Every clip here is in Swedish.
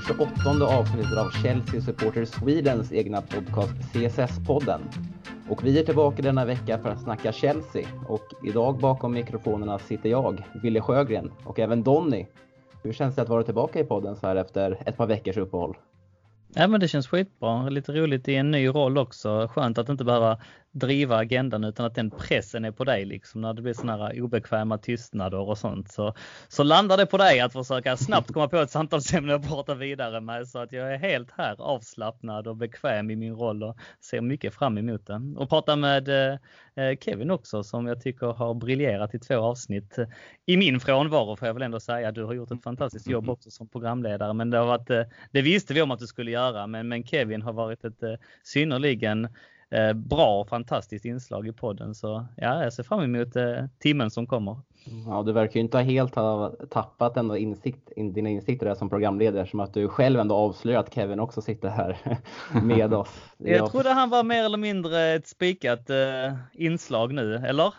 Och 28 avsnittet av Chelsea Supporter Swedens egna podcast CSS-podden. Och vi är tillbaka denna vecka för att snacka Chelsea. Och idag bakom mikrofonerna sitter jag, Wille Sjögren, och även Donny. Hur känns det att vara tillbaka i podden så här efter ett par veckors uppehåll? Ja men det känns skitbra. Lite roligt i en ny roll också. Skönt att inte behöva driva agendan utan att den pressen är på dig liksom när det blir sådana här obekväma tystnader och sånt. Så, så landar det på dig att försöka snabbt komma på ett samtalsämne och prata vidare med så att jag är helt här avslappnad och bekväm i min roll och ser mycket fram emot den. Och prata med eh, Kevin också som jag tycker har briljerat i två avsnitt. I min frånvaro får jag väl ändå säga. Du har gjort ett fantastiskt jobb mm. också som programledare men det har varit, eh, det visste vi om att du skulle göra men, men Kevin har varit ett eh, synnerligen Eh, bra och fantastiskt inslag i podden. Så ja, jag ser fram emot eh, timmen som kommer. Ja, du verkar ju inte helt ha tappat ändå insikt, dina insikter där som programledare som att du själv ändå avslöjar att Kevin också sitter här med oss. Jag, jag trodde han var mer eller mindre ett spikat eh, inslag nu, eller?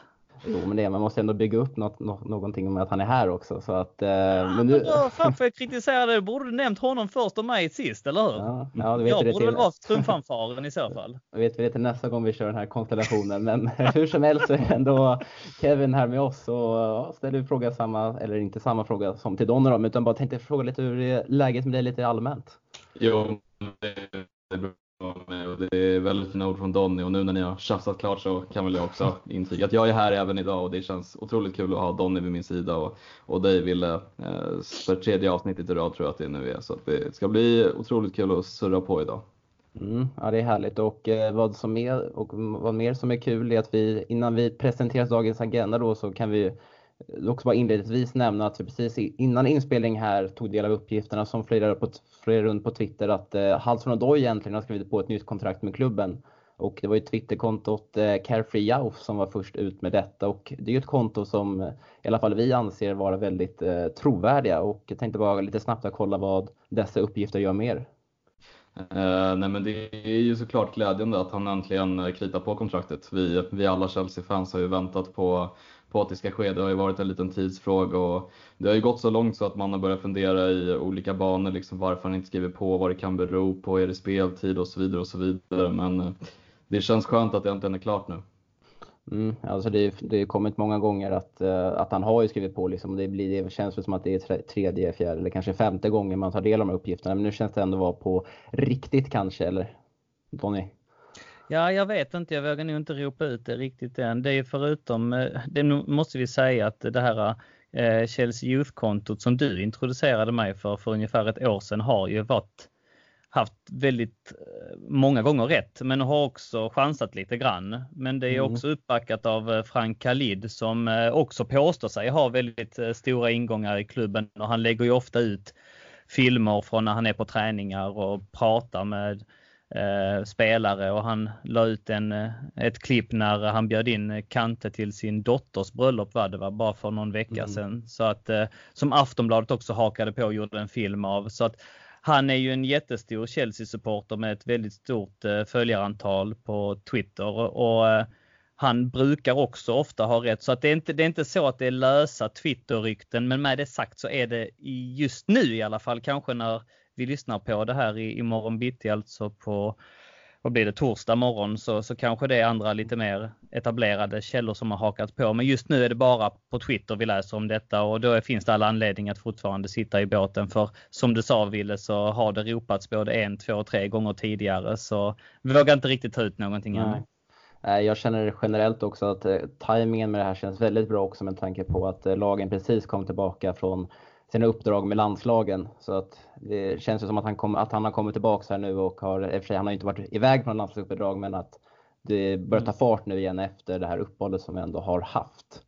Jo, men det, man måste ändå bygga upp något, någonting med att han är här också. Så att, eh, ja, men nu... då, fan får jag kritisera det? Borde du nämnt honom först och mig sist, eller hur? Ja, ja, vet jag det borde till... väl vara trumfanfaren i så fall. Jag vet vi det till nästa gång vi kör den här konstellationen. Men hur som helst så är ändå Kevin här med oss och ställer fråga samma, eller inte samma fråga som till Donny då, utan bara tänkte fråga lite hur läget med dig lite allmänt? Jo, bra och det är väldigt fina ord från Donny. Och nu när ni har tjafsat klart så kan väl jag också intyga att jag är här även idag. Och det känns otroligt kul att ha Donny vid min sida. Och, och dig Ville eh, för tredje avsnittet i rad tror jag att det nu är. Så att det ska bli otroligt kul att surra på idag. Mm, ja, det är härligt. Och eh, vad som är och vad mer som är kul är att vi innan vi presenterar dagens agenda då så kan vi också bara inledningsvis nämna att vi precis innan inspelning här tog del av uppgifterna som flöjade runt på Twitter att eh, Halsson Odoi egentligen har skrivit på ett nytt kontrakt med klubben. Och det var ju Twitterkontot eh, Carefree Jauf som var först ut med detta och det är ju ett konto som eh, i alla fall vi anser vara väldigt eh, trovärdiga och jag tänkte bara lite snabbt kolla vad dessa uppgifter gör mer. Eh, nej men det är ju såklart glädjande att han äntligen eh, kritar på kontraktet. Vi, vi alla Chelsea-fans har ju väntat på på att det ska ske. Det har ju varit en liten tidsfråga och det har ju gått så långt så att man har börjat fundera i olika banor, liksom varför han inte skriver på, vad det kan bero på, är det speltid och så vidare och så vidare. Men eh, det känns skönt att det äntligen är klart nu. Mm, alltså det, det har kommit många gånger att, eh, att han har ju skrivit på. Liksom. Det, blir, det känns som att det är tredje, fjärde eller kanske femte gången man tar del av de här uppgifterna. Men nu känns det ändå vara på riktigt kanske, eller Tony? Ja, jag vet inte. Jag vågar nog inte ropa ut det riktigt än. Det är förutom, eh, det måste vi säga att det här eh, Chelsea Youth-kontot som du introducerade mig för för ungefär ett år sedan har ju varit haft väldigt eh, många gånger rätt men har också chansat lite grann. Men det är mm. också uppbackat av Frank Khalid som också påstår sig ha väldigt stora ingångar i klubben och han lägger ju ofta ut filmer från när han är på träningar och pratar med eh, spelare och han la ut en, eh, ett klipp när han bjöd in Kante till sin dotters bröllop var det var bara för någon vecka mm. sedan. Så att, eh, som Aftonbladet också hakade på och gjorde en film av. Så att, han är ju en jättestor Chelsea-supporter med ett väldigt stort eh, följarantal på Twitter och eh, han brukar också ofta ha rätt. Så att det, är inte, det är inte så att det är lösa Twitter-rykten men med det sagt så är det just nu i alla fall kanske när vi lyssnar på det här i, morgon bitti, alltså på vad blir det, torsdag morgon så, så kanske det är andra lite mer etablerade källor som har hakat på. Men just nu är det bara på Twitter vi läser om detta och då finns det alla anledning att fortfarande sitta i båten. För som du sa Ville så har det ropats både en, två, och tre gånger tidigare så vi vågar inte riktigt ta ut någonting ännu. Jag känner generellt också att eh, tajmingen med det här känns väldigt bra också med tanke på att eh, lagen precis kom tillbaka från sina uppdrag med landslagen. Så att det känns ju som att han, kom, att han har kommit tillbaka här nu och har, i och för sig han har inte varit iväg från landslagsuppdrag men att det börjar ta fart nu igen efter det här uppehållet som vi ändå har haft.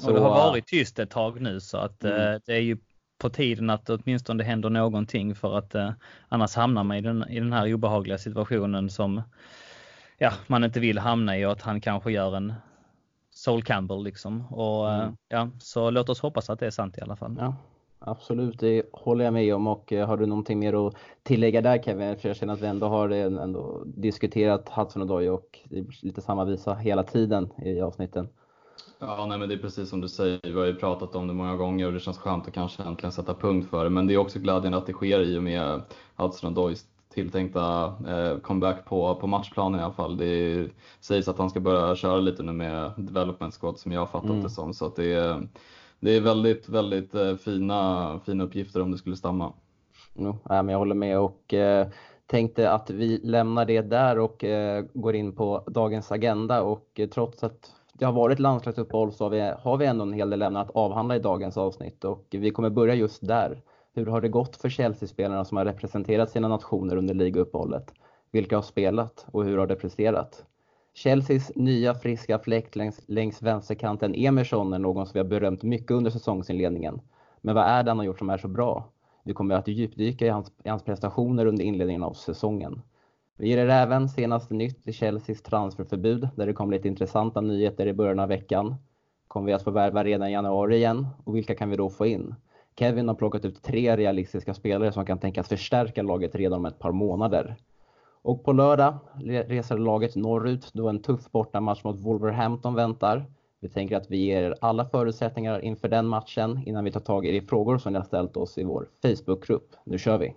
Så, och det har varit tyst ett tag nu så att mm. eh, det är ju på tiden att det åtminstone händer någonting för att eh, annars hamnar man i den, i den här obehagliga situationen som ja, man inte vill hamna i och att han kanske gör en Sol Campbell liksom. Och, eh, mm. ja, så låt oss hoppas att det är sant i alla fall. Ja, Absolut, det håller jag med om. Och eh, har du någonting mer att tillägga där Kevin? För jag känner att vi ändå har ändå diskuterat Hudson och Doyle och lite samma visa hela tiden i avsnitten. Ja, nej, men det är precis som du säger. Vi har ju pratat om det många gånger och det känns skönt att kanske äntligen sätta punkt för det. Men det är också glädjande att det sker i och med Hudson Doys tilltänkta eh, comeback på, på matchplanen i alla fall. Det sägs att han ska börja köra lite nu med development squad som jag har fattat mm. det som. Så att det, är, det är väldigt, väldigt eh, fina, fina uppgifter om det skulle stämma. Ja, men jag håller med och eh, tänkte att vi lämnar det där och eh, går in på dagens agenda och eh, trots att det har varit landslagsuppehåll så har vi, har vi ändå en hel del ämnen att avhandla i dagens avsnitt och vi kommer börja just där. Hur har det gått för Chelsea-spelarna som har representerat sina nationer under ligauppehållet? Vilka har spelat och hur har det presterat? Chelseas nya friska fläkt längs, längs vänsterkanten Emerson är någon som vi har berömt mycket under säsongsinledningen. Men vad är det han har gjort som är så bra? Vi kommer att djupdyka i hans, i hans prestationer under inledningen av säsongen. Vi ger er även senaste nytt i Chelseas transferförbud där det kom lite intressanta nyheter i början av veckan. Kommer vi att få värva redan i januari igen och vilka kan vi då få in? Kevin har plockat ut tre realistiska spelare som kan tänkas förstärka laget redan om ett par månader. Och på lördag reser laget norrut då en tuff bortamatch mot Wolverhampton väntar. Vi tänker att vi ger er alla förutsättningar inför den matchen innan vi tar tag i de frågor som ni har ställt oss i vår Facebookgrupp. Nu kör vi!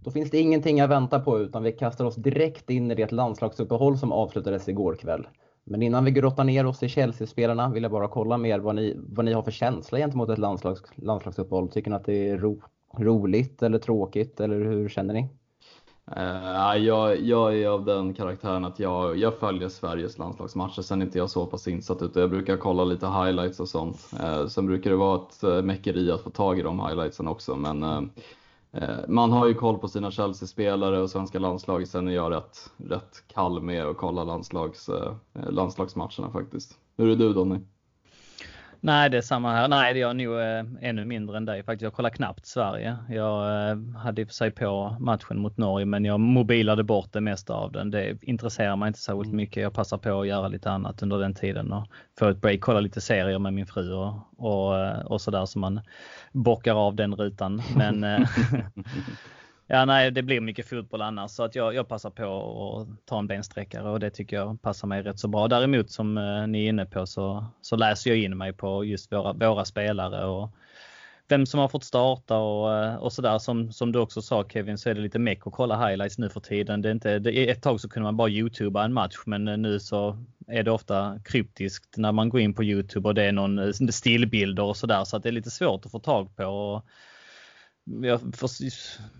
Då finns det ingenting att vänta på utan vi kastar oss direkt in i det landslagsuppehåll som avslutades igår kväll. Men innan vi grottar ner oss i Chelsea-spelarna vill jag bara kolla med er vad ni, vad ni har för känsla gentemot ett landslags, landslagsuppehåll. Tycker ni att det är ro, roligt eller tråkigt eller hur känner ni? Uh, jag, jag är av den karaktären att jag, jag följer Sveriges landslagsmatcher. Sen är inte jag så pass insatt utan jag brukar kolla lite highlights och sånt. Uh, sen brukar det vara ett eh, uh, mäckeri att få tag i de highlightsen också. Men uh, Eh, man har ju koll på sina Chelsea-spelare och svenska landslaget. Sen är jag rätt, rätt kall med att kolla landslags, eh, landslagsmatcherna faktiskt. Hur är du Donny? Nej, det är samma här. Nej, det är jag nog eh, ännu mindre än dig faktiskt. Jag kollar knappt Sverige. Jag eh, hade i och för sig på matchen mot Norge, men jag mobilade bort det mesta av den. Det intresserar mig inte särskilt mm. mycket. Jag passar på att göra lite annat under den tiden och få ett break, kolla lite serier med min fru och, och, eh, och sådär så man bockar av den rutan. Men eh, Ja, nej, det blir mycket fotboll annars så att jag, jag passar på att ta en bensträckare och det tycker jag passar mig rätt så bra. Däremot som eh, ni är inne på så, så läser jag in mig på just våra, våra spelare och vem som har fått starta och, eh, och sådär. Som, som du också sa Kevin så är det lite meck att kolla highlights nu för tiden. Det är inte, det, ett tag så kunde man bara youtuba en match men eh, nu så är det ofta kryptiskt när man går in på Youtube och det är någon eh, stillbilder och sådär så att det är lite svårt att få tag på. Och,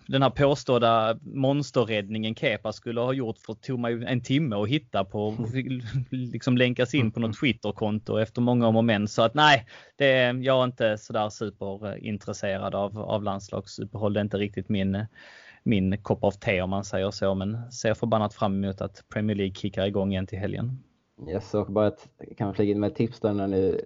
den här påstådda monsterräddningen Kepa skulle ha gjort för tog mig en timme att hitta på liksom länkas in på något Twitterkonto efter många om och men. Så att nej, det, jag är inte sådär superintresserad av, av landslagsuppehåll. Det är inte riktigt min, min kopp av te om man säger så. Men ser förbannat fram emot att Premier League kickar igång igen till helgen. Yes, och bara ett, kan flika in med ett tips där när ni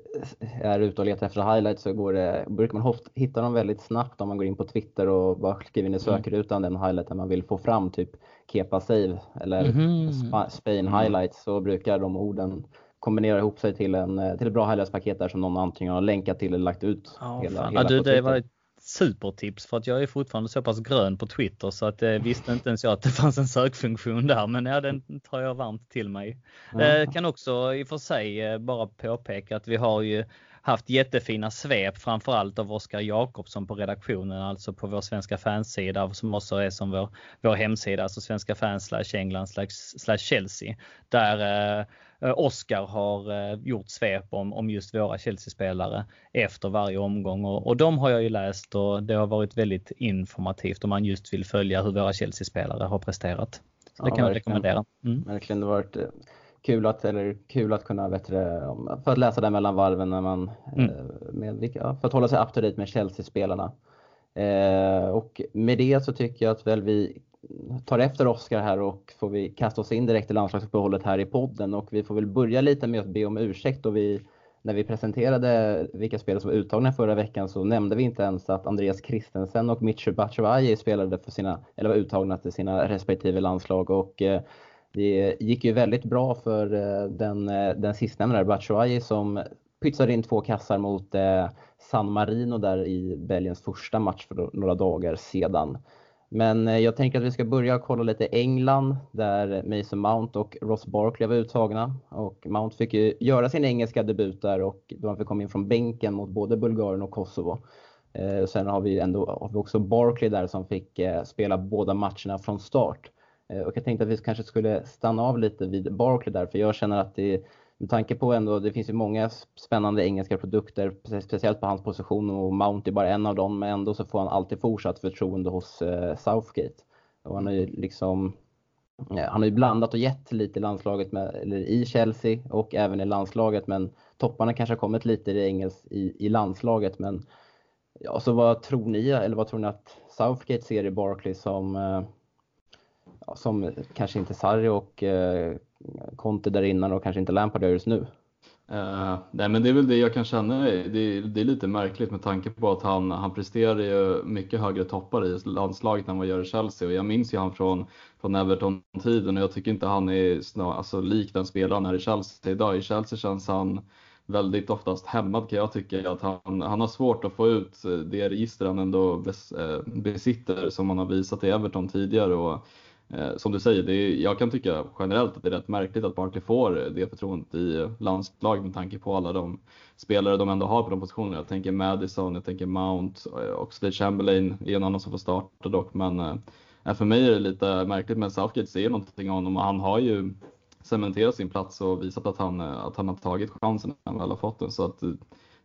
är ute och letar efter highlights så går det, brukar man hitta dem väldigt snabbt om man går in på Twitter och bara skriver in i mm. sökrutan den highlighten man vill få fram, typ Kepa save eller mm -hmm. Spain highlights, så brukar de orden kombinera ihop sig till, en, till ett bra highlights-paket där som någon antingen har länkat till eller lagt ut. Oh, hela, hela ja, du, det var supertips för att jag är fortfarande så pass grön på Twitter så att eh, visste inte ens jag att det fanns en sökfunktion där. Men ja, den tar jag varmt till mig. Mm. Eh, kan också i och för sig eh, bara påpeka att vi har ju haft jättefina svep framförallt av Oskar Jakobsson på redaktionen, alltså på vår svenska fansida som också är som vår, vår hemsida, alltså svenska fans slash England slash Chelsea. Där eh, Oskar har eh, gjort svep om, om just våra Chelsea-spelare efter varje omgång och, och de har jag ju läst och det har varit väldigt informativt om man just vill följa hur våra Chelsea-spelare har presterat. Så det ja, kan jag rekommendera. Mm. Verkligen, det har varit eh, kul att, eller kul att kunna bättre, för att läsa det mellan varven när man, mm. Eh, med, för att hålla sig up to date med Chelsea-spelarna. Eh, och med det så tycker jag att väl vi tar efter Oskar här och får vi kasta oss in direkt i landslagsuppehållet här i podden och vi får väl börja lite med att be om ursäkt då vi när vi presenterade vilka spelare som var uttagna förra veckan så nämnde vi inte ens att Andreas Christensen och Mitchell Batshuayi spelade för sina, eller var uttagna till sina respektive landslag och eh, det gick ju väldigt bra för eh, den, eh, den sistnämnda, Batshuayi, som pytsade in två kassar mot eh, San Marino där i Belgiens första match för några dagar sedan. Men eh, jag tänker att vi ska börja kolla lite England där Mason Mount och Ross Barkley var uttagna. Och Mount fick ju göra sin engelska debut där och då han fick komma in från bänken mot både Bulgarien och Kosovo. Eh, sen har vi, ändå, har vi också Barkley där som fick eh, spela båda matcherna från start. Eh, och jag tänkte att vi kanske skulle stanna av lite vid Barkley där, för jag känner att det med tanke på ändå, det finns ju många spännande engelska produkter, speciellt på hans position och Mount är bara en av dem, men ändå så får han alltid fortsatt förtroende hos eh, Southgate. Och han har ju liksom, eh, han har ju blandat och gett lite i landslaget, med, eller i Chelsea och även i landslaget, men topparna kanske har kommit lite i, engels, i, i landslaget, men ja, så vad tror ni, eller vad tror ni att Southgate ser i Barkley som eh, som kanske inte Sarri och eh, Conte där innan och kanske inte Lampard gör just nu. Uh, nej men det är väl det jag kan känna, det är, det är lite märkligt med tanke på att han, han presterar ju mycket högre toppar i landslaget än vad gör i Chelsea och jag minns ju han från, från Everton-tiden och jag tycker inte han är snar, alltså, lik den spelaren här i Chelsea idag. I Chelsea känns han väldigt oftast hämmad kan jag tycka. Att han, han har svårt att få ut det register han ändå bes, eh, besitter som han har visat i Everton tidigare. Och, Eh, som du säger, det är, jag kan tycka generellt att det är rätt märkligt att Barkley får det förtroendet i landslaget med tanke på alla de spelare de ändå har på de positionerna. Jag tänker Madison, jag tänker Mount eh, och Slade Chamberlain är en annan som får starta dock. Men eh, för mig är det lite märkligt, men Southgate ser någonting av honom och han har ju cementerat sin plats och visat att han, att han har tagit chansen när han väl har fått den. Så att,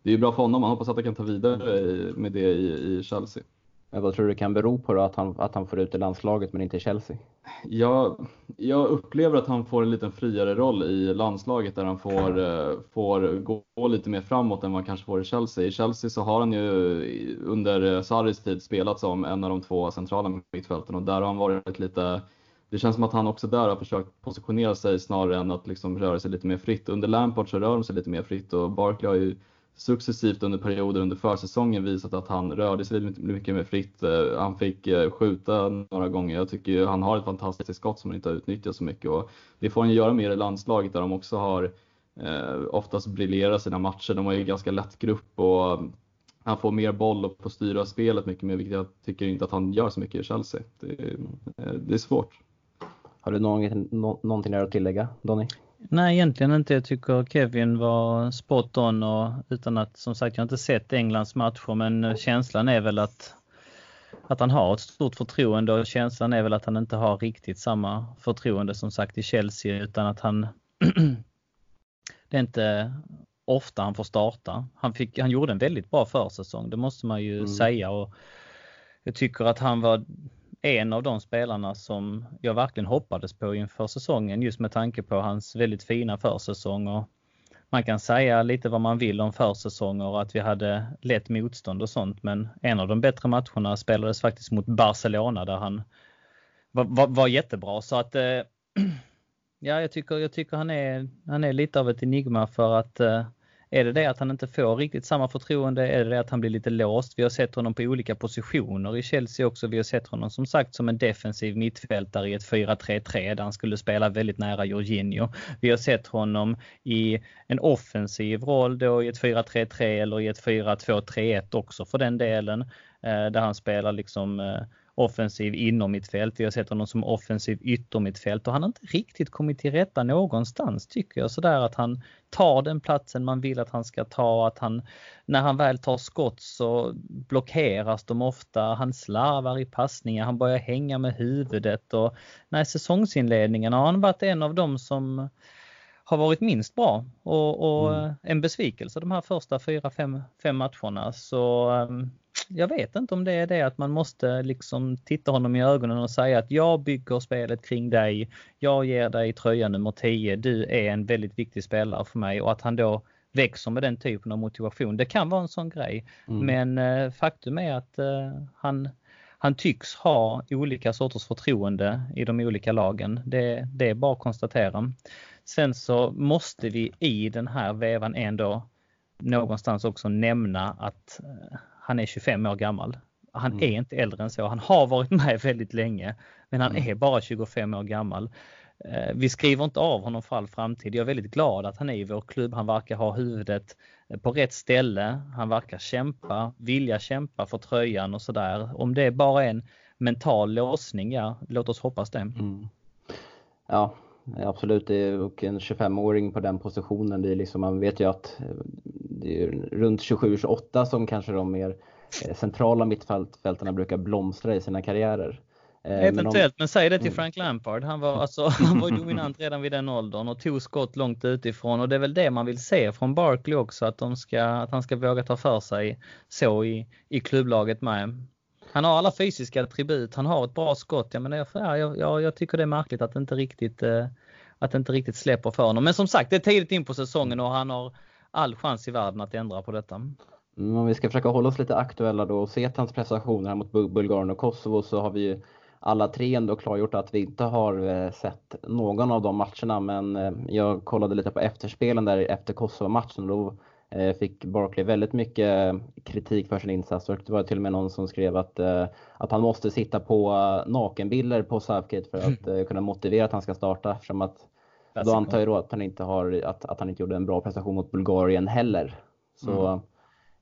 det är ju bra för honom. Man hoppas att han kan ta vidare med det i, i Chelsea. Men vad tror du det kan bero på då, att han, att han får ut i landslaget men inte i Chelsea? Jag, jag upplever att han får en lite friare roll i landslaget där han får, eh, får gå lite mer framåt än vad han kanske får i Chelsea. I Chelsea så har han ju under Sarris tid spelat som en av de två centrala mittfälten och där har han varit lite det känns som att han också där har försökt positionera sig snarare än att liksom röra sig lite mer fritt. Under Lampard så rör de sig lite mer fritt och Barkley har ju successivt under perioder under försäsongen visat att han rörde sig mycket mer fritt. Eh, han fick eh, skjuta några gånger. Jag tycker han har ett fantastiskt skott som han inte har utnyttjat så mycket och det får han göra mer i landslaget där de också har eh, oftast briljerat sina matcher. De har ju ganska lätt grupp och eh, han får mer boll och får styra spelet mycket mer, vilket jag tycker inte att han gör så mycket i Chelsea. Det, det är svårt. Har du någonting, någonting att tillägga, Donny? Nej, egentligen inte. Jag tycker Kevin var spot on och utan att som sagt jag har inte sett Englands matcher men känslan är väl att att han har ett stort förtroende och känslan är väl att han inte har riktigt samma förtroende som sagt i Chelsea utan att han det är inte ofta han får starta. Han, fick, han gjorde en väldigt bra försäsong, det måste man ju mm. säga och jag tycker att han var en av de spelarna som jag verkligen hoppades på inför säsongen just med tanke på hans väldigt fina försäsong. Och man kan säga lite vad man vill om försäsonger och att vi hade lätt motstånd och sånt men en av de bättre matcherna spelades faktiskt mot Barcelona där han var, var, var jättebra så att eh, ja, jag tycker, jag tycker han är, han är lite av ett enigma för att eh, är det det att han inte får riktigt samma förtroende? Är det det att han blir lite låst? Vi har sett honom på olika positioner i Chelsea också. Vi har sett honom som sagt som en defensiv mittfältare i ett 4-3-3 där han skulle spela väldigt nära Jorginho. Vi har sett honom i en offensiv roll då i ett 4-3-3 eller i ett 4-2-3-1 också för den delen. Eh, där han spelar liksom eh, offensiv inom mitt fält. Vi har sett honom som offensiv yttermittfält och han har inte riktigt kommit till rätta någonstans tycker jag. Sådär att han tar den platsen man vill att han ska ta, att han när han väl tar skott så blockeras de ofta. Han slarvar i passningar, han börjar hänga med huvudet och när säsongsinledningen har han varit en av dem som har varit minst bra och, och mm. en besvikelse de här första fyra, fem, fem matcherna. Så um, jag vet inte om det är det att man måste liksom titta honom i ögonen och säga att jag bygger spelet kring dig. Jag ger dig tröja nummer 10. Du är en väldigt viktig spelare för mig och att han då växer med den typen av motivation. Det kan vara en sån grej. Mm. Men eh, faktum är att eh, han, han tycks ha olika sorters förtroende i de olika lagen. Det, det är bara att konstatera. Sen så måste vi i den här vevan ändå någonstans också nämna att eh, han är 25 år gammal. Han mm. är inte äldre än så. Han har varit med väldigt länge, men han mm. är bara 25 år gammal. eh, vi skriver inte av honom för all framtid. Jag är väldigt glad att han är i vår klubb. Han verkar ha huvudet på rätt ställe. Han verkar kämpa, vilja kämpa för tröjan och sådär. Om det bara är en mental låsning, ja, låt oss hoppas det. Mm. Ja, absolut. Och en 25-åring på den positionen, det är liksom, man vet ju att det är runt 27-28 som kanske de mer eh, centrala mittfältarna brukar blomstra i sina karriärer. Eh, Eventuellt, men, om... men säg det till mm. Frank Lampard. Han var, alltså, han var dominant redan vid den åldern och tog skott långt utifrån och det är väl det man vill se från Barkley också, att, ska, att han ska våga ta för sig så i, i klubblaget med. Han har alla fysiska attribut, han har ett bra skott. Jag, menar, jag, jag, jag tycker det är märkligt att det inte riktigt eh, att det inte riktigt släpper för honom. Men som sagt, det är tidigt in på säsongen och han har all chans i världen att ändra på detta. Mm, om vi ska försöka hålla oss lite aktuella då och se hans prestationer här mot Bulgarien och Kosovo så har vi ju alla tre ändå klargjort att vi inte har eh, sett någon av de matcherna men eh, jag kollade lite på efterspelen där efter Kosovo-matchen då fick Barkley väldigt mycket kritik för sin insats och det var till och med någon som skrev att, att han måste sitta på nakenbilder på Southgate för att kunna motivera att han ska starta eftersom att då antar jag då att han inte har, att, att han inte gjorde en bra prestation mot Bulgarien heller. Så mm.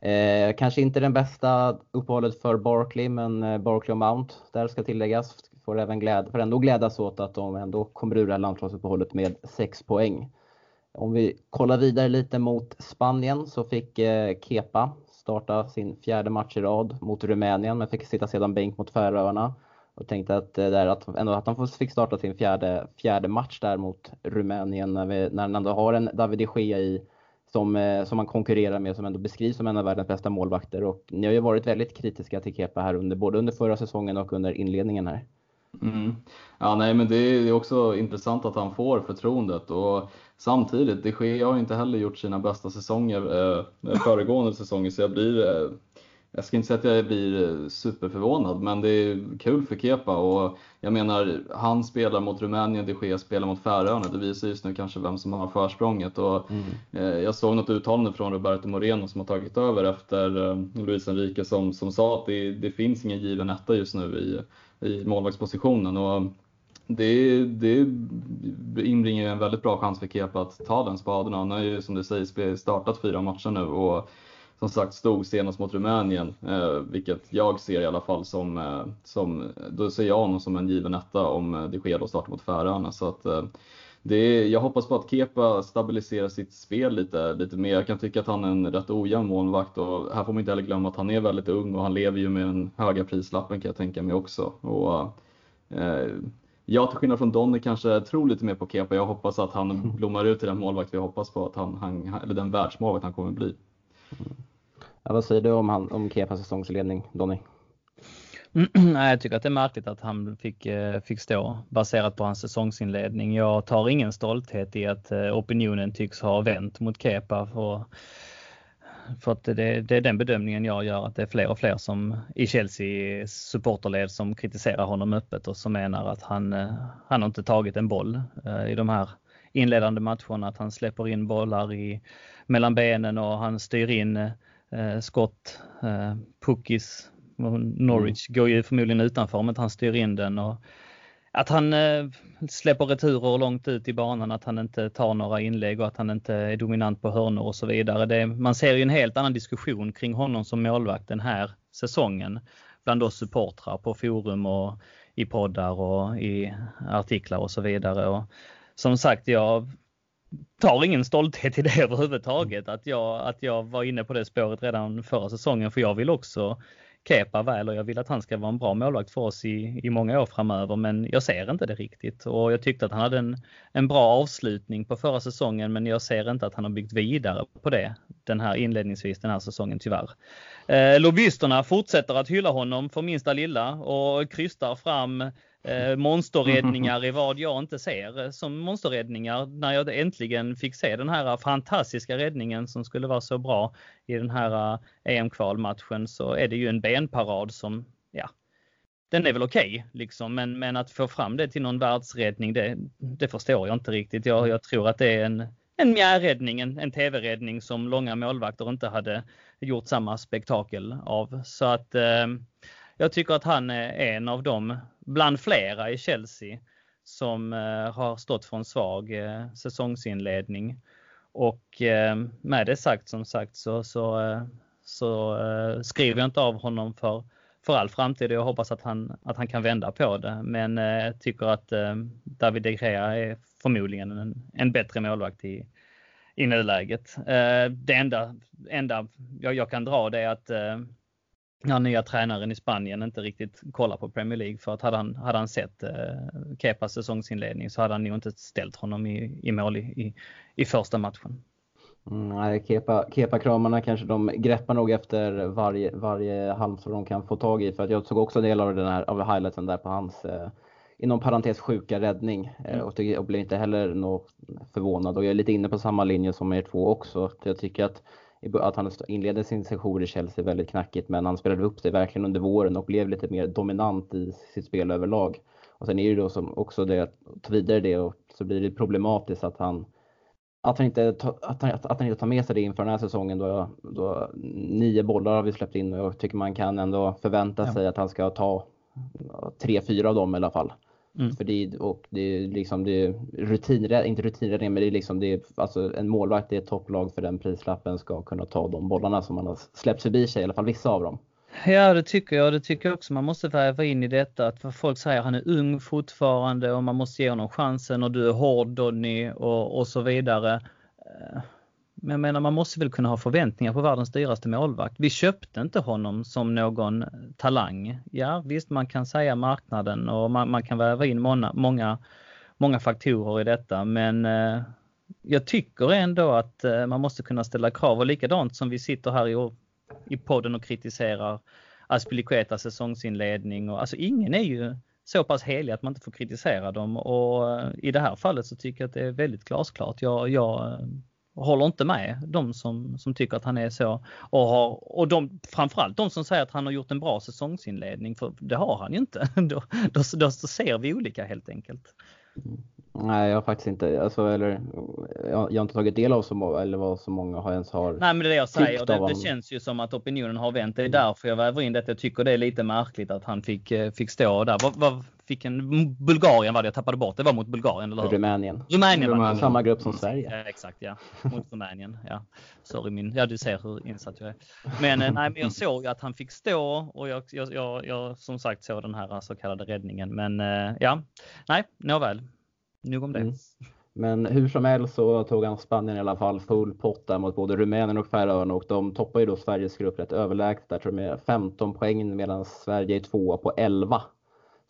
Eh, kanske inte den bästa uppehållet för Barkley, men eh, Barkley och Mount, där ska tilläggas, får även gläd, får ändå glädjas åt att de ändå kommer ur det här landslagsuppehållet med 6 poäng. Om vi kollar vidare lite mot Spanien så fick eh, Kepa starta sin fjärde match i rad mot Rumänien, men fick sitta sedan bänk mot Färöarna. Och tänkte att, eh, där, att, ändå att han fick starta sin fjärde, fjärde match där mot Rumänien när, vi, när han ändå har en David de Gea i som, eh, som man konkurrerar med som ändå beskrivs som en av världens bästa målvakter. Och ni har ju varit väldigt kritiska till Kepa här under både under förra säsongen och under inledningen här. Mm. Ja, nej, men det är också intressant att han får förtroendet och samtidigt, de Gea har inte heller gjort sina bästa säsonger eh, föregående säsonger så jag blir eh, jag ska inte säga att jag blir eh, superförvånad, men det är kul för Kepa och jag menar, han spelar mot Rumänien, de Gea spelar mot Färöarna. Det visar just nu kanske vem som har försprånget. Och, mm. eh, jag såg något uttalande från Roberto Moreno som har tagit över efter eh, Luis Enrique som, som sa att det, det finns ingen given etta just nu i, i målvaktspositionen. Och, det, det inbringar en väldigt bra chans för Kepa att ta den spaden. Han har ju som du säger startat fyra matcher nu och som sagt stod senast mot Rumänien, eh, vilket jag ser i alla fall som, eh, som, då ser jag honom som en given etta om eh, det sker då startar mot Färöarna. Så att, eh, det är, jag hoppas på att Kepa stabiliserar sitt spel lite, lite mer. Jag kan tycka att han är en rätt ojämn målvakt och här får man inte heller glömma att han är väldigt ung och han lever ju med den höga prislappen kan jag tänka mig också. Och, eh, jag till skillnad från Donny kanske tror lite mer på Kepa. Jag hoppas att han blommar ut till den målvakt vi hoppas på att han, han eller den världsmålvakt han kommer bli. Ja, vad säger du om, han, om Kepas säsongsledning, Donny? Nej, jag tycker att det är märkligt att han fick, eh, fick stå baserat på hans säsongsinledning. Jag tar ingen stolthet i att eh, opinionen tycks ha vänt mot Kepa. För, för att det, det, är den bedömningen jag gör att det är fler och fler som i Chelsea supporterled som kritiserar honom öppet och som menar att han, eh, han har inte tagit en boll i de här inledande matcherna. Att han släpper in bollar i, mellan benen och han styr in eh, skott, eh, puckis. Norwich mm. går ju förmodligen utanför inte han styr in den. Och att han eh, släpper returer långt ut i banan, att han inte tar några inlägg och att han inte är dominant på hörnor och så vidare. Det, man ser ju en helt annan diskussion kring honom som målvakt den här säsongen bland oss supportrar på forum och i poddar och i artiklar och så vidare. Och som sagt, jag tar ingen stolthet i det överhuvudtaget att jag, att jag var inne på det spåret redan förra säsongen för jag vill också Kepa väl och jag vill att han ska vara en bra målvakt för oss i, i många år framöver men jag ser inte det riktigt och jag tyckte att han hade en, en bra avslutning på förra säsongen men jag ser inte att han har byggt vidare på det den här inledningsvis den här säsongen tyvärr. Eh, lobbyisterna fortsätter att hylla honom för minsta lilla och krystar fram eh, monsterräddningar i vad jag inte ser som monsterräddningar när jag äntligen fick se den här fantastiska räddningen som skulle vara så bra i den här eh, EM-kvalmatchen så är det ju en benparad som, ja, den är väl okej okay, liksom, men, men att få fram det till någon världsräddning, det, det förstår jag inte riktigt. Jag, jag tror att det är en, en mjärräddning, en, en tv-räddning som långa målvakter inte hade gjort samma spektakel av. Så att eh, jag tycker att han är en av dem, bland flera i Chelsea, som eh, har stått för en svag eh, säsongsinledning. Och eh, med det sagt som sagt så, så, så skriver jag inte av honom för, för all framtid och jag hoppas att han, att han kan vända på det. Men jag tycker att David de Gea är förmodligen en, en bättre målvakt i, i nuläget. Det enda, enda jag, jag kan dra det är att ja, nya tränaren i Spanien inte riktigt kollar på Premier League för att hade han, hade han sett eh, Kepas säsongsinledning så hade han nog inte ställt honom i, i mål i, i, i första matchen. Mm, nej, Kepa, Kepa-kramarna kanske de greppar nog efter varje, varje halmstrå de kan få tag i. För att jag såg också en del av den här av highlighten där på hans eh, inom parentes sjuka räddning eh, mm. och, tycker, och blir inte heller något förvånad. Och jag är lite inne på samma linje som er två också. Jag tycker att att han inledde sin session i Chelsea väldigt knackigt men han spelade upp sig verkligen under våren och blev lite mer dominant i sitt spel överlag. Och sen är det då som också det att ta vidare det och så blir det problematiskt att han att han, inte, att, han, att han inte tar med sig det inför den här säsongen då, då nio bollar har vi släppt in och jag tycker man kan ändå förvänta ja. sig att han ska ta tre, fyra av dem i alla fall. Mm. För det, och det är liksom det är rutin, inte rutinräddning, men det är liksom det är, alltså en målvakt i ett topplag för den prislappen ska kunna ta de bollarna som man har släppt förbi sig, i alla fall vissa av dem. Ja, det tycker jag. Det tycker jag också. Man måste väva in i detta att folk säger att han är ung fortfarande och man måste ge honom chansen och du är hård Donny och, och så vidare. Men jag menar, man måste väl kunna ha förväntningar på världens dyraste målvakt. Vi köpte inte honom som någon talang. Ja, visst, man kan säga marknaden och man, man kan väva in många, många, många faktorer i detta, men eh, jag tycker ändå att eh, man måste kunna ställa krav och likadant som vi sitter här i, i podden och kritiserar Aspilicuetas säsongsinledning och alltså ingen är ju så pass helig att man inte får kritisera dem och eh, i det här fallet så tycker jag att det är väldigt glasklart. Jag, jag håller inte med de som, som tycker att han är så. Och, har, och de, framförallt de som säger att han har gjort en bra säsongsinledning, för det har han ju inte. Då, då, då ser vi olika helt enkelt. Mm. Nej, jag har faktiskt inte, alltså, eller, jag, har inte tagit del av så många, eller vad så många har ens har Nej, men det är det jag säger. Det, det känns ju som att opinionen har vänt. Det är därför jag väver in det. Jag tycker det är lite märkligt att han fick, eh, fick stå där. Vad, vad fick en, Bulgarien var det jag tappade bort. Det var mot Bulgarien, eller? Rumänien. Rumänien, Rumänien. Samma grupp som Sverige. Ja, exakt, ja. Mot Rumänien. Ja. Sorry, min, ja du ser hur insatt jag är. Men, eh, nej, men jag såg att han fick stå och jag, jag, jag, jag som sagt såg den här så kallade räddningen. Men eh, ja, nej, nåväl. Nog om det. Mm. Men hur som helst så tog han Spanien i alla fall full pott där mot både Rumänien och Färöarna och de toppar ju då Sveriges grupp rätt överlägset där tror jag med 15 poäng medan Sverige är tvåa på 11.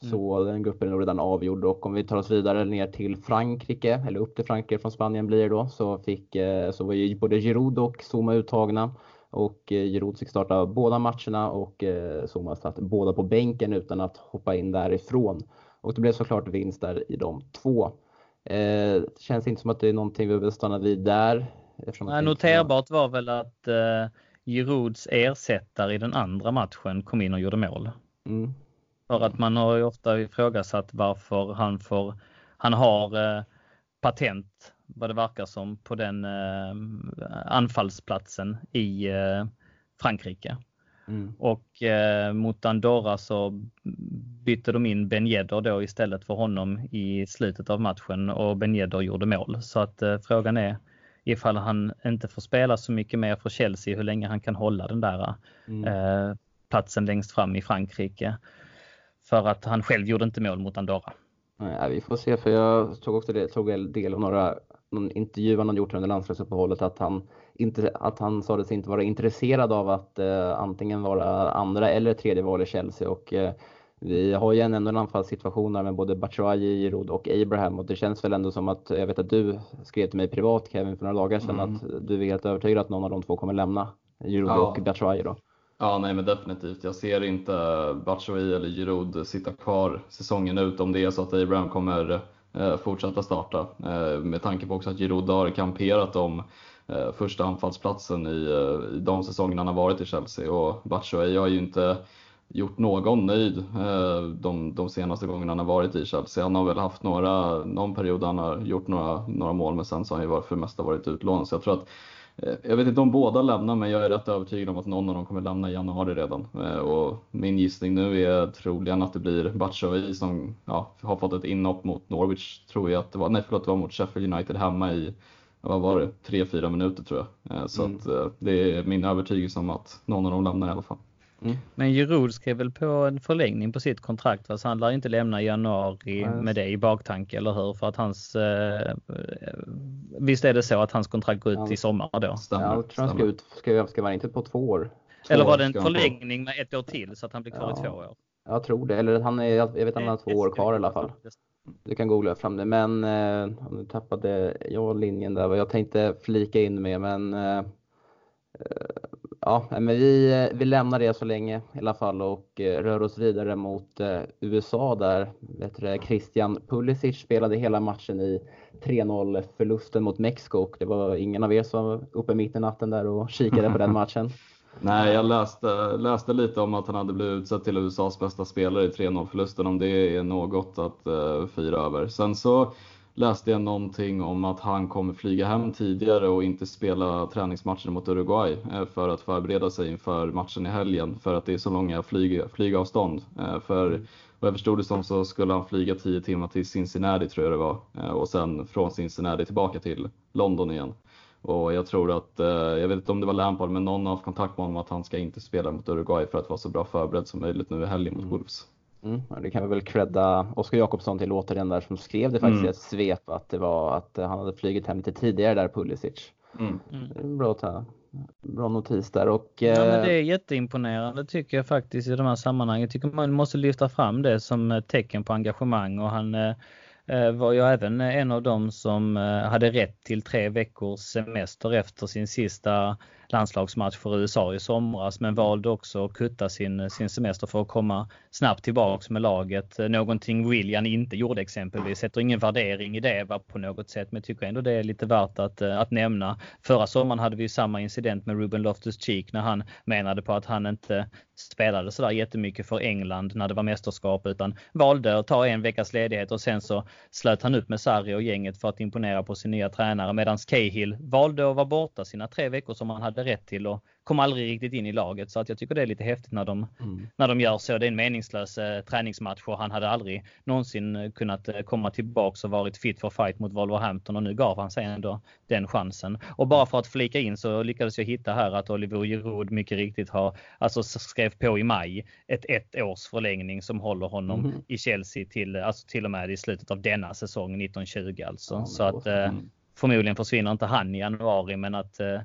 Mm. Så den gruppen är nog redan avgjord och om vi tar oss vidare ner till Frankrike, eller upp till Frankrike från Spanien blir det då, så, fick, eh, så var ju både Giroud och Zuma uttagna. Och eh, Giroud fick starta båda matcherna och eh, Zuma satt båda på bänken utan att hoppa in därifrån. Och det blev såklart vinst där i de två. Eh, känns inte som att det är någonting vi behöver stanna vid där. Nej, noterbart var väl att eh, Girouds ersättare i den andra matchen kom in och gjorde mål. Mm. För att man har ju ofta ifrågasatt varför han får, han har eh, patent vad det verkar som på den eh, anfallsplatsen i eh, Frankrike. Mm. Och eh, mot Andorra så bytte de in Ben Yedder då istället för honom i slutet av matchen och Ben Yedder gjorde mål. Så att eh, frågan är ifall han inte får spela så mycket mer för Chelsea, hur länge han kan hålla den där mm. eh, platsen längst fram i Frankrike. För att han själv gjorde inte mål mot Andorra. Nej, vi får se, för jag tog också det, tog del av några någon intervju han gjort under landslagsuppehållet att han, inte, att han sa sig inte vara intresserad av att eh, antingen vara andra eller tredje val i Chelsea. Och, eh, vi har ju ändå en anfallssituation med både Batshuayi, Giroud och Abraham och det känns väl ändå som att, jag vet att du skrev till mig privat Kevin för några dagar sedan mm. att du är helt övertygad att någon av de två kommer lämna, Giroud ja. och Batshuayi då. Ja, nej men definitivt. Jag ser inte Batshuayi eller Giroud sitta kvar säsongen ut om det är så att Abraham kommer Eh, fortsätta starta. Eh, med tanke på också att Giroud har kamperat om eh, första anfallsplatsen i, i de säsongerna han har varit i Chelsea och Batshuayi har ju inte gjort någon nöjd de, de senaste gångerna han har varit i Chelsea. Han har väl haft några, någon period han har gjort några, några mål men sen så har han ju för det mesta varit utlånad. Så jag tror att jag vet inte om båda lämnar, men jag är rätt övertygad om att någon av dem kommer lämna i januari redan. Eh, och min gissning nu är troligen att det blir Batshuayi som ja, har fått ett inhopp mot Norwich, tror jag att det var. Nej, förlåt, det var mot Sheffield United hemma i, vad var det, tre, fyra minuter tror jag. Eh, så mm. att det är min övertygelse om att någon av dem lämnar i alla fall. Mm. Men Giroud skrev väl på en förlängning på sitt kontrakt, så han lär inte lämna i januari mm. med det i baktanke, eller hur? För att hans, eh, visst är det så att hans kontrakt går ut ja. i sommar då? Stämmer. Ja, jag tror han ska ut, ska, ska vara inte på två år. Två eller var det en förlängning med ett år till så att han blir kvar ja. i två år? Jag tror det, eller han är, jag vet att han har två år kvar i alla fall. Du kan googla fram det, men eh, nu tappade jag linjen där vad jag tänkte flika in med, men eh, Ja, men vi, vi lämnar det så länge i alla fall och eh, rör oss vidare mot eh, USA där vet du, Christian Pulisic spelade hela matchen i 3-0 förlusten mot Mexiko och det var ingen av er som var uppe mitt i natten där och kikade på den matchen. Nej, jag läste, läste lite om att han hade blivit utsedd till USAs bästa spelare i 3-0 förlusten, om det är något att uh, fira över. Sen så läste jag någonting om att han kommer flyga hem tidigare och inte spela träningsmatchen mot Uruguay eh, för att förbereda sig inför matchen i helgen för att det är så långa flyg, flygavstånd. Eh, för vad jag förstod det som så skulle han flyga 10 timmar till Cincinnati tror jag det var eh, och sen från Cincinnati tillbaka till London igen. Och jag tror att, jag vet inte om det var Lampard, men någon har haft kontakt med honom att han ska inte spela mot Uruguay för att vara så bra förberedd som möjligt nu i helgen mot mm. Wolves. Mm, det kan vi väl credda Oskar Jakobsson till återigen där som skrev det faktiskt mm. i ett svep att det var att han hade flugit hem lite tidigare där Pulisic. Mm. Mm. Bra, ta, bra notis där och. Ja, men det är eh, jätteimponerande tycker jag faktiskt i de här sammanhangen. Jag tycker man måste lyfta fram det som tecken på engagemang och han eh, Eh, var ju även en av dem som eh, hade rätt till tre veckors semester efter sin sista landslagsmatch för USA i somras men valde också att kutta sin, sin semester för att komma snabbt tillbaks med laget. Någonting William inte gjorde exempelvis. Sätter ingen värdering i det på något sätt men tycker ändå det är lite värt att, eh, att nämna. Förra sommaren hade vi samma incident med Ruben Loftus-Cheek när han menade på att han inte spelade sådär jättemycket för England när det var mästerskap utan valde att ta en veckas ledighet och sen så slöt han upp med Sarri och gänget för att imponera på sin nya tränare medan Cahill valde att vara borta sina tre veckor som han hade rätt till och kom aldrig riktigt in i laget. Så att jag tycker det är lite häftigt när de, mm. när de gör så. Det är en meningslös eh, träningsmatch och han hade aldrig någonsin eh, kunnat eh, komma tillbaks och varit fit for fight mot Wolverhampton och nu gav han sig ändå den chansen. Och bara för att flika in så lyckades jag hitta här att Oliver Giroud mycket riktigt har, alltså skrev på i maj ett ett års förlängning som håller honom mm. i Chelsea till, alltså till och med i slutet av denna säsong 1920 alltså. Ja, så att eh, förmodligen försvinner inte han i januari men att eh,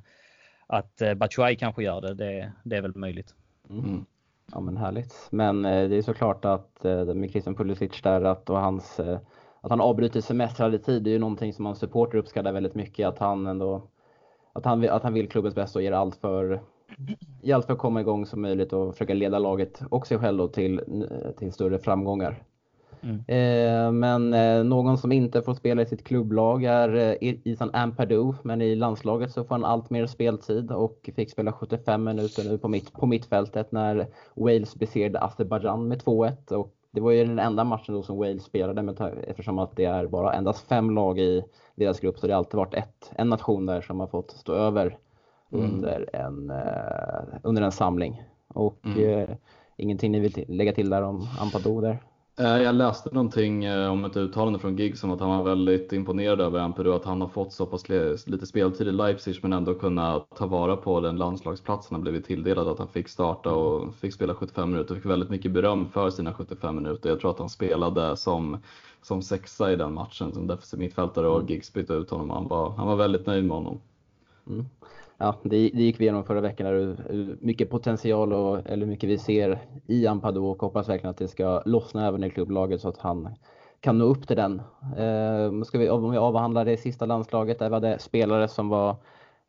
att eh, Batshuayi kanske gör det, det, det är väl möjligt. Mm. mm. Ja men härligt. Men eh, det är såklart att eh, med Christian Pulisic där att, och hans, att han avbryter semestrar i tid, det är ju någonting som man supporter uppskattar väldigt mycket. Att han ändå att han, att han vill klubbens bästa och ger allt för, ger allt för att komma igång som möjligt och försöka leda laget och sig själv till, till större framgångar. Mm. Eh, men eh, någon som inte får spela i sitt klubblag är eh, Isan Ampadu, men i landslaget så får han allt mer speltid och fick spela 75 minuter nu på, mitt, på mittfältet när Wales besegrade Azerbajdzjan med 2-1 och det var ju den enda matchen då som Wales spelade med, eftersom att det är bara endast fem lag i deras grupp så det har alltid varit ett, en nation där som har fått stå över mm. under, en, under en samling. Och mm. eh, ingenting ni vill lägga till där om Ampadu där? Eh, jag läste någonting eh, om ett uttalande från Giggs om att han var väldigt imponerad över Ampero, att han har fått så pass lite speltid i Leipzig men ändå kunnat ta vara på den landslagsplats han blivit tilldelad, att han fick starta och fick spela 75 minuter. Fick väldigt mycket beröm för sina 75 minuter. Jag tror att han spelade som, som sexa i den matchen som defensiv mittfältare och Gigs Giggs bytte ut honom. Han var, han var väldigt nöjd med honom. Mm ja, det, det gick vi igenom förra veckan, hur eh, mycket potential och eller mycket vi ser i Ampadu och hoppas verkligen att det ska lossna även i klubblaget så att han kan nå upp till den. Eh, ska vi, om vi avhandlar det sista landslaget där vi hade spelare som var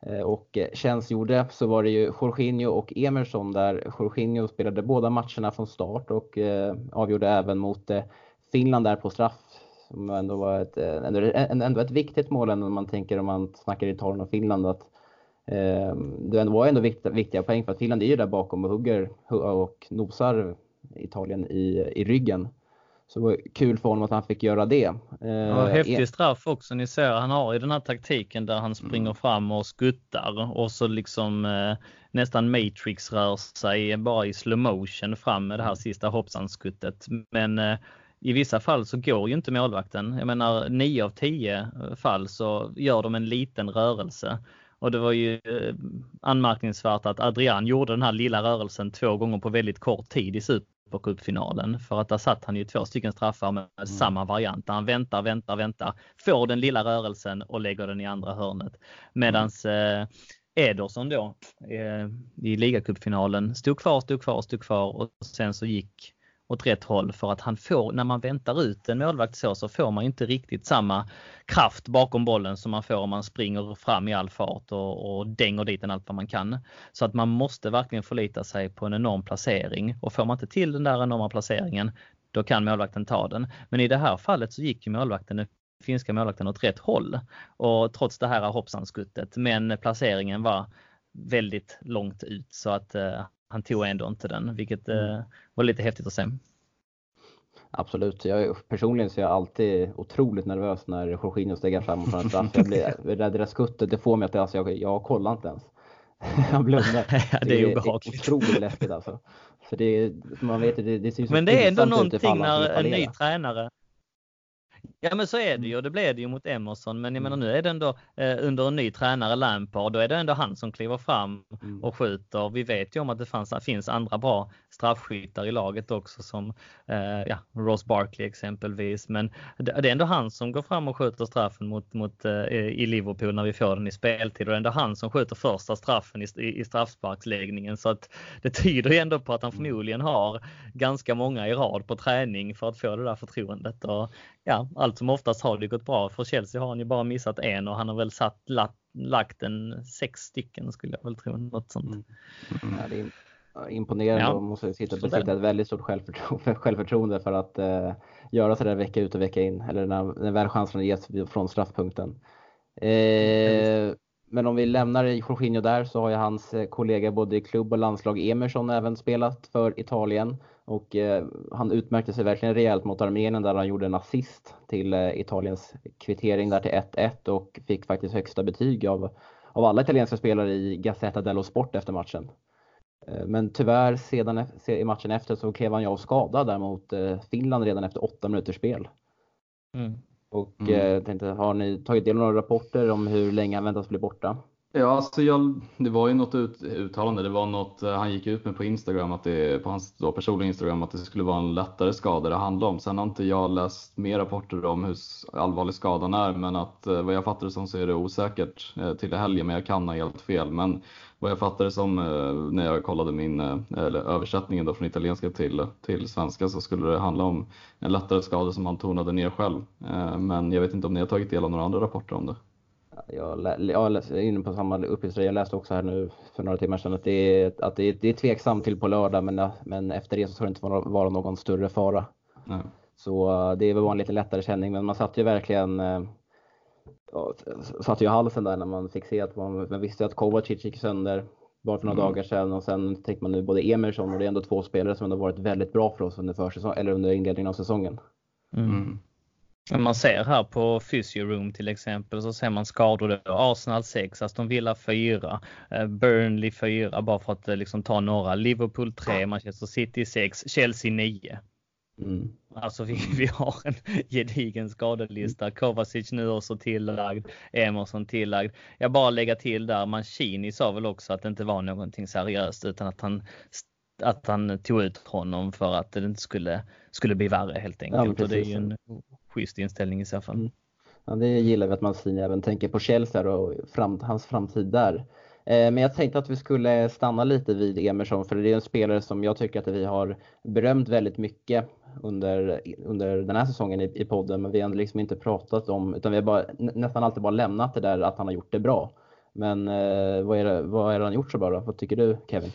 eh, och tjänstgjorde så var det ju Jorginho och Emerson där Jorginho spelade båda matcherna från start och eh, avgjorde även mot eh, Finland där på straff som ändå var ett, eh, ändå, ändå ett viktigt mål om man tänker om man snackar Italien och Finland att det var ändå viktiga poäng för att Finland är ju där bakom och hugger och nosar Italien i, i ryggen. Så det var kul för honom att han fick göra det. Ja, häftig straff också. Ni ser, han har ju den här taktiken där han springer mm. fram och skuttar och så liksom eh, nästan Matrix rör sig bara i slow motion fram med det här sista hoppsanskuttet. Men eh, i vissa fall så går ju inte målvakten. Jag menar 9 av 10 fall så gör de en liten rörelse. Och det var ju eh, anmärkningsvärt att Adrian gjorde den här lilla rörelsen två gånger på väldigt kort tid i Supercupfinalen. För att där satt han ju två stycken straffar med mm. samma variant. Han väntar, väntar, väntar, får den lilla rörelsen och lägger den i andra hörnet. Medans mm. Ederson då eh, i ligacupfinalen stod kvar, stod kvar, stod kvar och sen så gick åt rätt håll för att han får, när man väntar ut en målvakt så, så får man inte riktigt samma kraft bakom bollen som man får om man springer fram i all fart och, och dänger dit den allt vad man kan. Så att man måste verkligen förlita sig på en enorm placering och får man inte till den där enorma placeringen, då kan målvakten ta den. Men i det här fallet så gick ju målvakten den finska målvakten åt rätt håll och trots det här hoppsanskuttet. Men placeringen var väldigt långt ut så att eh, han tog ändå inte den, vilket mm. eh, var lite häftigt att se. Absolut. Jag, personligen så är jag alltid otroligt nervös när Jorginho stegar fram och tar en straff. Jag blir rädd det skuttet, det får mig att alltså, jag, jag kollar inte ens. jag blundar. ja, det är obehagligt. Det är otroligt läskigt alltså. För det, man vet, det, det ser Men det är ändå någonting när en ny tränare Ja men så är det ju och det blev det ju mot Emerson. Men jag menar mm. nu är det ändå eh, under en ny tränare Lampard. Då är det ändå han som kliver fram mm. och skjuter. Vi vet ju om att det fanns, finns andra bra straffskyttar i laget också som eh, ja, Ross Barkley exempelvis. Men det, det, är ändå han som går fram och skjuter straffen mot, mot, eh, i Liverpool när vi får den i speltid. Och det är ändå han som skjuter första straffen i, i, i straffsparksläggningen. Så att det tyder ju ändå på att han mm. förmodligen har ganska många i rad på träning för att få det där förtroendet. Och, ja, allt som oftast har det gått bra. För Chelsea har han ju bara missat en och han har väl satt, lagt, lagt en sex stycken skulle jag väl tro. Något sånt. Mm. Mm. Ja, det är imponerande ja. och måste sitta, besitta ett väldigt stort självförtroende, självförtroende för att eh, göra så där vecka ut och vecka in. Eller när, när väl chansen ges från straffpunkten. Eh, men om vi lämnar Jorginho där så har ju hans eh, kollega både i klubb och landslag Emerson även spelat för Italien. Och eh, han utmärkte sig verkligen rejält mot Armenien där han gjorde en assist till eh, Italiens kvittering där till 1-1 och fick faktiskt högsta betyg av, av alla italienska spelare i Gazzetta dello Sport efter matchen. Eh, men tyvärr sedan i matchen efter så klev han ju av skadad där mot eh, Finland redan efter åtta minuters spel. Mm. Och mm. Eh, tänkte, har ni tagit del av några rapporter om hur länge han väntas bli borta? Ja, alltså jag, det var ju något ut, uttalande. Det var något eh, han gick ut med på Instagram, att det, på hans då personliga Instagram, att det skulle vara en lättare skada det handlade om. Sen har inte jag läst mer rapporter om hur allvarlig skadan är, men att eh, vad jag fattar det som så är det osäkert eh, till helgen, men jag kan ha helt fel. Men vad jag fattar det som när jag kollade min eller översättningen då från italienska till, till svenska så skulle det handla om en lättare skada som han tonade ner själv. Men jag vet inte om ni har tagit del av några andra rapporter om det jag, jag är inne på samma uppgifter. Jag läste också här nu för några timmar sedan att det är, att det är, det är tveksamt till på lördag men, men efter det så ska det inte vara någon större fara. Nej. Så eh, det är väl en lite lättare känning men man satt ju verkligen eh, satt ju i halsen där när man fick se att man, man visste att Kovacic gick sönder bara för några mm. dagar sedan och sen tänkte man nu både Emerson och det är ändå två spelare som ändå varit väldigt bra för oss under försäsong, eller under inledningen av säsongen. Mm. Mm. Man ser här på Physio Room till exempel så ser man skador då. Arsenal 6, Aston Villa 4, eh, Burnley 4 bara för att eh, liksom ta några. Liverpool 3, Manchester City 6, Chelsea 9. Mm. Alltså vi, vi har en gedigen skadelista. Kovacic nu också tillagd. Emerson tillagd. Jag bara lägga till där, Mancini sa väl också att det inte var någonting seriöst utan att han att han tog ut honom för att det inte skulle, skulle bli värre helt enkelt. Ja, och det är ju en schysst inställning i så fall. Mm. Ja, det gillar vi att Mancini även tänker på Chelsea och fram, hans framtid där. Eh, men jag tänkte att vi skulle stanna lite vid Emerson för det är en spelare som jag tycker att vi har berömt väldigt mycket under, under den här säsongen i, i podden. Men vi har liksom inte pratat om, utan vi har bara, nästan alltid bara lämnat det där att han har gjort det bra. Men eh, vad, är det, vad är det han gjort så bra då? Vad tycker du Kevin?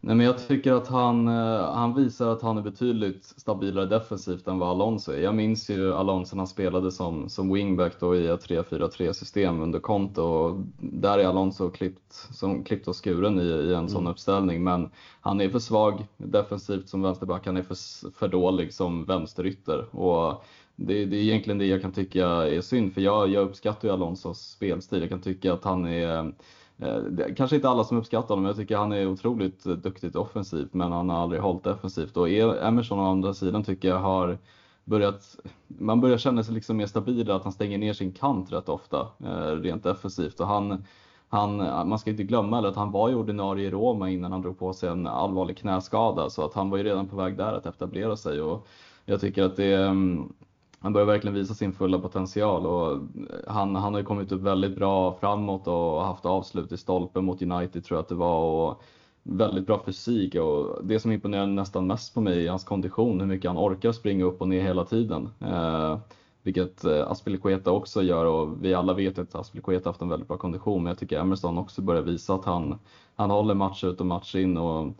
Nej, men jag tycker att han, eh, han visar att han är betydligt stabilare defensivt än vad Alonso är. Jag minns ju Alonso när han spelade som, som wingback då i ett 3-4-3 system under Conte och där är Alonso klippt, som, klippt och skuren i, i en mm. sån uppställning. Men han är för svag defensivt som vänsterback, han är för, för dålig som vänsterytter. Och det, det, är egentligen det jag kan tycka är synd, för jag, jag uppskattar ju Alonsos spelstil. Jag kan tycka att han är Eh, kanske inte alla som uppskattar honom, jag tycker han är otroligt eh, duktigt offensivt, men han har aldrig hållit defensivt. Och e- Emerson å andra sidan tycker jag har börjat, man börjar känna sig liksom mer stabil, att han stänger ner sin kant rätt ofta, eh, rent defensivt. Och han, han, man ska inte glömma att han var ju ordinarie i Roma innan han drog på sig en allvarlig knäskada, så att han var ju redan på väg där att etablera sig. Och jag tycker att det mm, han börjar verkligen visa sin fulla potential och eh, han, han har ju kommit upp väldigt bra framåt och haft avslut i stolpen mot United tror jag att det var och väldigt bra fysik och det som imponerar nästan mest på mig är hans kondition, hur mycket han orkar springa upp och ner hela tiden. Eh, vilket Aspelikueta Aspilicueta också gör och vi alla vet att Aspilicueta haft en väldigt bra kondition men jag tycker Emerson också börjar visa att han, han håller match ut och match in och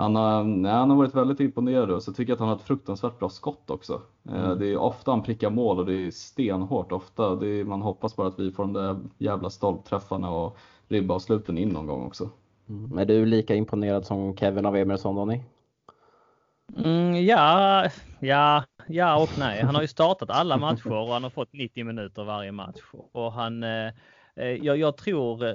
han har, nej, han har varit väldigt imponerad och så tycker jag att han har ett fruktansvärt bra skott också. Eh, mm. Det är ofta han prickar mål och det är stenhårt ofta. Det är, man hoppas bara att vi får de där jävla stolpträffarna och ribbavsluten in någon gång också. Mm. Är du lika imponerad som Kevin av Emerson Donny? Mm, ja, ja, ja och nej. Han har ju startat alla matcher och han har fått 90 minuter varje match. Och han, eh, eh jag, jag tror eh,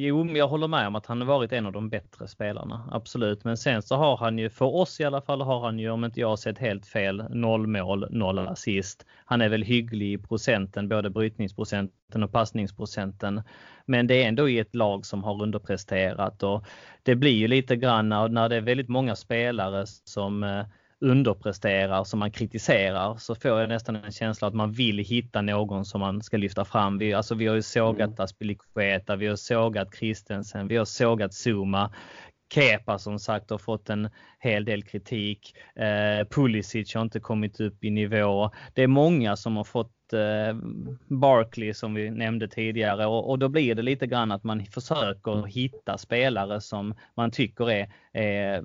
Jo, men jag håller med om att han har varit en av de bättre spelarna. Absolut. Men sen så har han ju, för oss i alla fall, har han ju om inte jag har sett helt fel, noll mål, noll assist. Han är väl hygglig i procenten, både brytningsprocenten och passningsprocenten. Men det är ändå i ett lag som har underpresterat och det blir ju lite grann när det är väldigt många spelare som eh, underpresterar, som man kritiserar, så får jag nästan en känsla att man vill hitta någon som man ska lyfta fram. Vi, alltså, vi har ju sågat mm. Aspilicueta, vi har sågat Christensen, vi har sågat Zuma. Kepa som sagt har fått en hel del kritik. Eh, Pulisic har inte kommit upp i nivå. Det är många som har fått eh, Barkley som vi nämnde tidigare och, och, då blir det lite grann att man försöker hitta spelare som man tycker är, är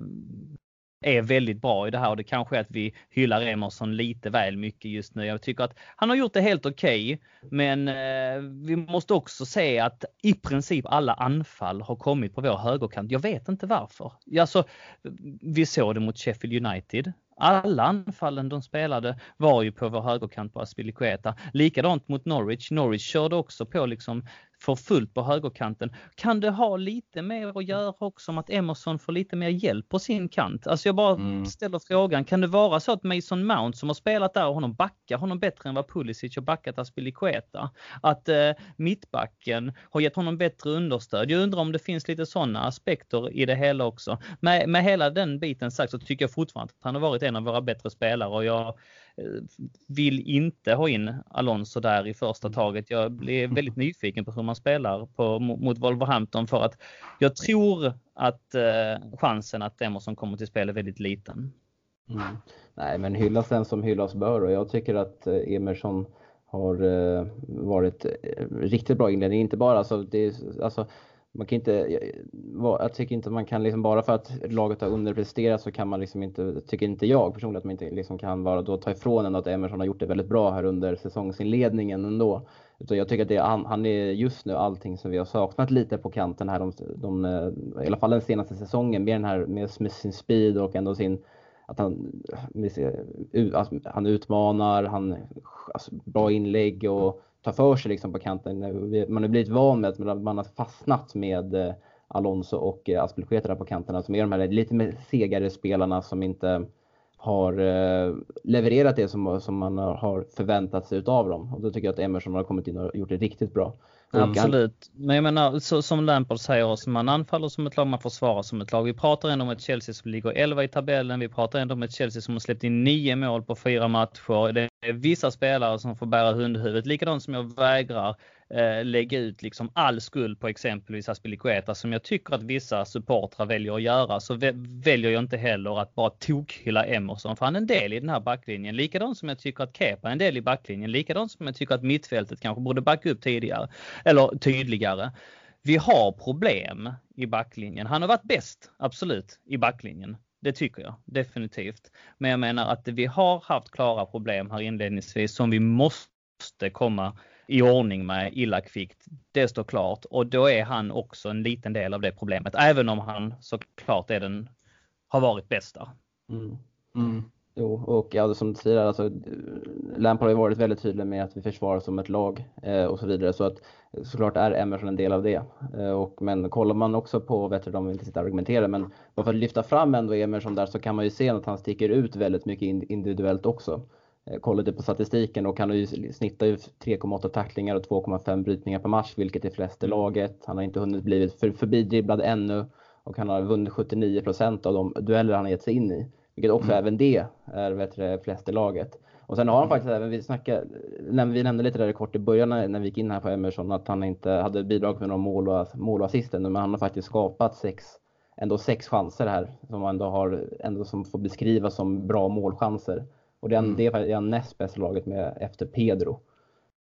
är väldigt bra i det här och det kanske är att vi hyllar Emerson lite väl mycket just nu. Jag tycker att han har gjort det helt okej, okay, men eh, vi måste också se att i princip alla anfall har kommit på vår högerkant. Jag vet inte varför. Alltså, vi såg det mot Sheffield United. Alla anfallen de spelade var ju på vår högerkant på Aspilicueta. Likadant mot Norwich. Norwich körde också på liksom får fullt på högerkanten. Kan det ha lite mer att göra också om att Emerson får lite mer hjälp på sin kant? Alltså jag bara mm. ställer frågan, kan det vara så att Mason Mount som har spelat där och honom backar honom bättre än vad Pulisic har backat Aspilicueta? Att eh, mittbacken har gett honom bättre understöd. Jag undrar om det finns lite sådana aspekter i det hela också. Med, med hela den biten sagt så tycker jag fortfarande att han har varit en av våra bättre spelare och jag vill inte ha in Alonso där i första mm. taget. Jag blir väldigt nyfiken på hur man spelar på, mot Wolverhampton för att jag tror att eh, chansen att Emerson kommer till spel är väldigt liten. Mm. Nej, men hyllas den som hyllas bör och jag tycker att eh, Emerson har eh, varit eh, riktigt bra inledning. Inte bara alltså, det, alltså man kan inte, jag tycker inte man kan liksom bara för att laget har underpresterat så kan man liksom inte, tycker inte jag personligen att man inte liksom kan bara då ta ifrån en att Emerson har gjort det väldigt bra här under säsongsinledningen ändå. Utan jag tycker att det han, han är just nu allting som vi har saknat lite på kanten här, de, de, eh, i alla fall den senaste säsongen, med den här med, med sin speed och ändå sin att han, alltså, han utmanar, han alltså, bra inlägg och ta för sig liksom på kanten. Man har blivit van med att man har fastnat med eh, Alonso och eh, där på kanterna som är de här lite mer segare spelarna som inte har eh, levererat det som, som man har förväntat sig utav dem. Och då tycker jag att Emerson har kommit in och gjort det riktigt bra. Mm. Absolut. Men jag menar, så, som Lampard säger, man anfaller som ett lag, man försvarar som ett lag. Vi pratar ändå om ett Chelsea som ligger 11 i tabellen. Vi pratar ändå om ett Chelsea som har släppt in 9 mål på fyra matcher. Det är vissa spelare som får bära hundhuvudet. Likadant som jag vägrar eh, lägga ut liksom all skuld på exempelvis Aspilicueta som jag tycker att vissa supportrar väljer att göra så väljer jag inte heller att bara tokhylla Emerson för han är en del i den här backlinjen. Likadant som jag tycker att Kepa är en del i backlinjen. Likadant som jag tycker att mittfältet kanske borde backa upp tidigare eller tydligare. vi har problem i backlinjen. Han har varit bäst, absolut, i backlinjen. Det tycker jag definitivt. Men jag menar att vi har haft klara problem här inledningsvis som vi måste komma i ordning med illa kvickt. Det står klart och då är han också en liten del av det problemet. Även om han såklart är den, har varit bästa. Mm. Mm. Jo, och ja, som du säger, alltså, Lampard har ju varit väldigt tydlig med att vi försvarar som ett lag eh, och så vidare. Så att såklart är Emerson en del av det. Eh, och, men kollar man också på, vet du, de vill inte sitta och argumentera, men bara för att lyfta fram ändå Emerson där så kan man ju se att han sticker ut väldigt mycket individuellt också. Eh, kollade på statistiken och han har ju snittar ju 3,8 tacklingar och 2,5 brytningar per match, vilket är flest i laget. Han har inte hunnit blivit för, förbidribblad ännu och han har vunnit 79% av de dueller han har gett sig in i. Vilket också mm. även det är du, flest i laget. Och sen har han faktiskt även, vi snackade, vi nämnde lite där kort i början när, vi gick in här på Emerson, att han inte hade bidragit med några mål och, mål och assist men han har faktiskt skapat sex, ändå sex chanser här som ändå har, ändå som får beskrivas som bra målchanser. Och det är, mm. det är han näst bäst laget med efter Pedro.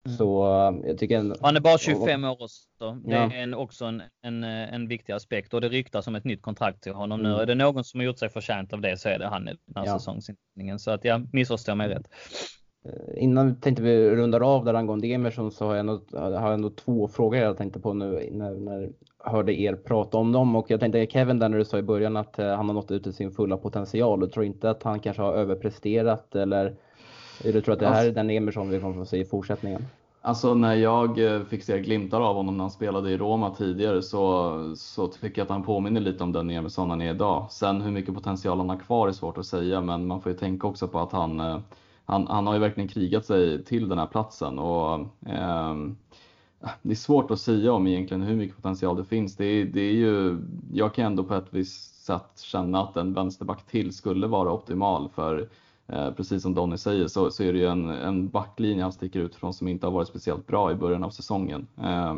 Mm. Så eh, jag tycker en, Han är bara 25 år också. Det ja. är en, också en, en, en viktig aspekt och det ryktas om ett nytt kontrakt till honom mm. nu. Är det någon som har gjort sig förtjänt av det så är det han i den här ja. säsongsinledningen. Så att jag missförstår mig rätt. Eh, innan tänkte vi rundar av där angående Emerson så har jag ändå, har jag ändå två frågor jag tänkte på nu när, när jag hörde er prata om dem. Och jag tänkte Kevin där när du sa i början att eh, han har nått ut till sin fulla potential. Du tror inte att han kanske har överpresterat eller du tror att det här är den Emerson vi kommer få se i fortsättningen? Alltså när jag eh, fick se glimtar av honom när han spelade i Roma tidigare så, så tycker jag att han påminner lite om den Emerson han är idag. Sen hur mycket potential han har kvar är svårt att säga men man får ju tänka också på att han, han, han har ju verkligen krigat sig till den här platsen. Och, eh, det är svårt att säga om egentligen hur mycket potential det finns. Det är, det är ju, jag kan ändå på ett visst sätt känna att en vänsterback till skulle vara optimal för Eh, precis som Donny säger så, så är det ju en, en backlinje han sticker ut från som inte har varit speciellt bra i början av säsongen. Eh,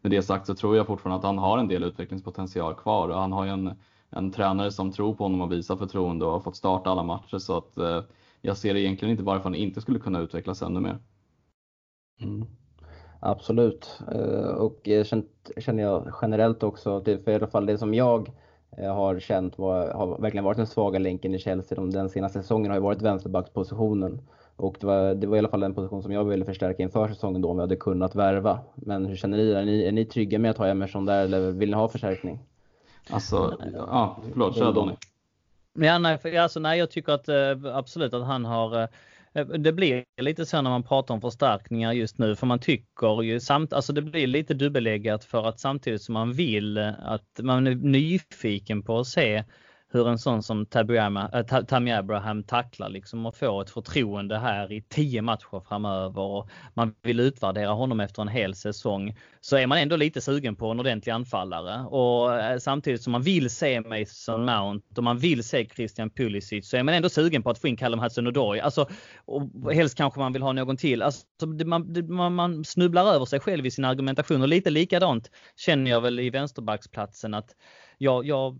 med det sagt så tror jag fortfarande att han har en del utvecklingspotential kvar och han har ju en, en tränare som tror på honom och visar förtroende och har fått starta alla matcher så att eh, jag ser egentligen inte varför han inte skulle kunna utvecklas ännu mer. Mm. Absolut, eh, och känner jag generellt också, för i alla fall det som jag Eh, har känt var, har verkligen varit den svaga länken i Chelsea den senaste säsongen har ju varit vänsterbackspositionen. Och det var, det var i alla fall den position som jag ville förstärka inför säsongen då om vi hade kunnat värva. Men hur känner ni? Är ni, är ni trygga med att ha Emerson där eller vill ni ha förstärkning? Alltså, ja, förlåt, kör Donny. Ja, nej, alltså, nej, jag tycker att eh, absolut att han har eh, eh, det blir lite så när man pratar om förstärkningar just nu för man tycker ju samt, alltså det blir lite dubbeläggat för att samtidigt som man vill att man är nyfiken på att se hur en sån som äh, Tammy Abraham tacklar liksom och får ett förtroende här i tio matcher framöver och man vill utvärdera honom efter en hel säsong så är man ändå lite sugen på en ordentlig anfallare och äh, samtidigt som man vill se Mason Mount och man vill se Christian Pulisic så är man ändå sugen på att få in Callum Hudson-Odoi. Alltså, och helst kanske man vill ha någon till. Alltså, man, man, man snubblar över sig själv i sin argumentation och lite likadant känner jag väl i vänsterbacksplatsen att jag, jag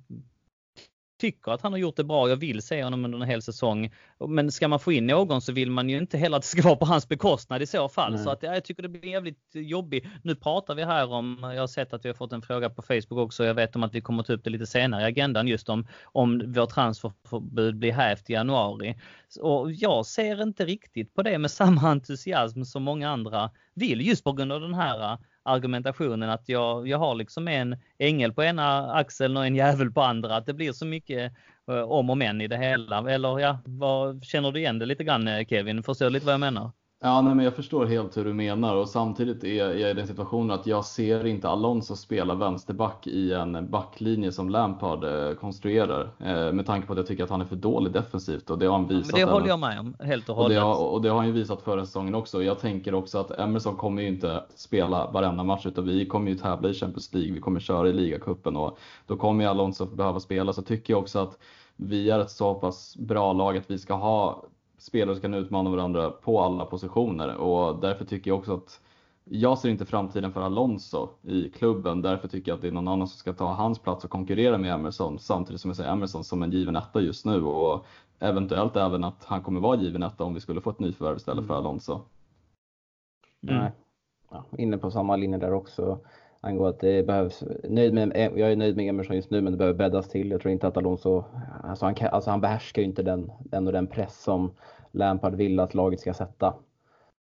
tycker att han har gjort det bra. Jag vill se honom under en hel säsong. Men ska man få in någon så vill man ju inte heller att det ska vara på hans bekostnad i så fall. Nej. Så att, ja, jag tycker det blir jävligt jobbigt. Nu pratar vi här om, jag har sett att vi har fått en fråga på Facebook också. Jag vet om att vi kommer ta upp det lite senare i agendan just om, om vårt transferförbud blir hävt i januari. Och jag ser inte riktigt på det med samma entusiasm som många andra vill just på grund av den här argumentationen att jag, jag har liksom en ängel på ena axeln och en djävul på andra. Att det blir så mycket eh, om och men i det hela. Eller ja, vad, känner du igen det lite grann eh, Kevin? Förstår du lite vad jag menar? Ja, nej, men jag förstår helt hur du menar och samtidigt är jag i den situationen att jag ser inte Alonso spela vänsterback i en backlinje som Lampard eh, konstruerar. Eh, med tanke på att jag tycker att han är för dålig defensivt och det har han visat. Men det håller jag med om helt och hållet. Och det, har, och det har han ju visat förra säsongen också. Jag tänker också att Emerson kommer ju inte spela varenda match utan vi kommer ju tävla i Champions League. Vi kommer köra i ligacupen och då kommer ju Alonso behöva spela. Så tycker jag också att vi är ett så pass bra lag att vi ska ha spelare som kan utmana varandra på alla positioner och därför tycker jag också att jag ser inte framtiden för Alonso i klubben. Därför tycker jag att det är någon annan som ska ta hans plats och konkurrera med Emerson. Samtidigt som jag ser Emerson som en given etta just nu och eventuellt även att han kommer vara given etta om vi skulle få ett nyförvärv istället för mm. Alonso. Mm. Nej, ja, inne på samma linje där också. Angående att det behövs, nöjd med, jag är nöjd med Emerson just nu men det behöver bäddas till. Jag tror inte att Alonso, alltså han, alltså han behärskar ju inte den, den och den press som Lampard vill att laget ska sätta.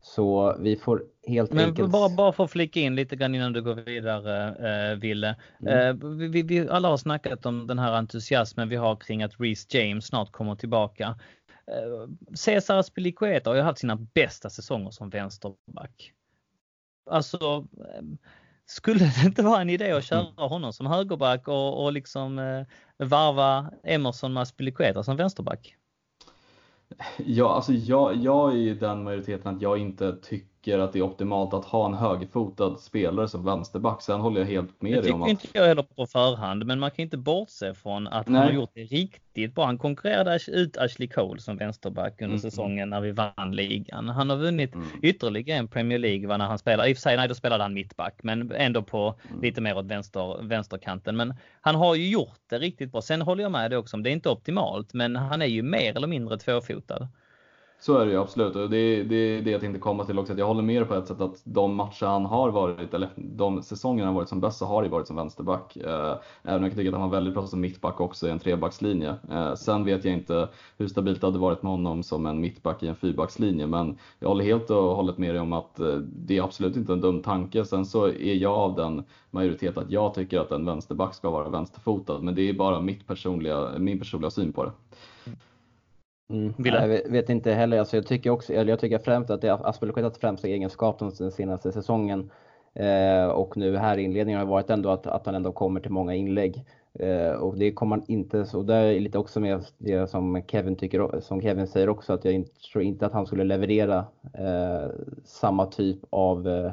Så vi får helt Men enkelt... bara, bara för att flika in lite grann innan du går vidare, eh, Ville. Mm. Eh, vi, vi, alla har snackat om den här entusiasmen vi har kring att Reece James snart kommer tillbaka. Eh, Cesar Spilicueta har ju haft sina bästa säsonger som vänsterback. Alltså, eh, skulle det inte vara en idé att köra mm. honom som högerback och, och liksom eh, varva Emerson med Spilicueta som vänsterback? Ja, alltså jag, jag är i den majoriteten att jag inte tycker tycker att det är optimalt att ha en högerfotad spelare som vänsterback. Sen håller jag helt med dig om att... Det tycker inte jag heller på förhand, men man kan inte bortse från att Nej. han har gjort det riktigt bra. Han konkurrerade ut Ashley Cole som vänsterback under mm. säsongen när vi vann ligan. Han har vunnit mm. ytterligare en Premier League när han spelade. I och för sig, nej, då spelade han mittback, men ändå på mm. lite mer åt vänster, vänsterkanten. Men han har ju gjort det riktigt bra. Sen håller jag med dig också om det är inte optimalt, men han är ju mer eller mindre tvåfotad. Så är det ju absolut och det är det, det jag tänkte komma till också. Att jag håller med på ett sätt att de matcher han har varit, eller de säsonger han varit som bäst så har det varit som vänsterback. Eh, även om jag tycker att han var väldigt bra som mittback också i en trebackslinje. Eh, sen vet jag inte hur stabilt det hade varit med honom som en mittback i en fyrbackslinje. Men jag håller helt och hållet med dig om att eh, det är absolut inte en dum tanke. Sen så är jag av den majoritet att jag tycker att en vänsterback ska vara vänsterfotad. Men det är bara mitt personliga, min personliga syn på det. Mm. Jag vet inte heller. Alltså jag tycker också, eller jag tycker främst att det är Aspelekuetas främsta egenskap den senaste säsongen eh, och nu här i inledningen har varit ändå att, att han ändå kommer till många inlägg. Eh, och det kommer man inte, och det är lite också med det som Kevin tycker, som Kevin säger också, att jag inte, tror inte att han skulle leverera eh, samma typ av eh,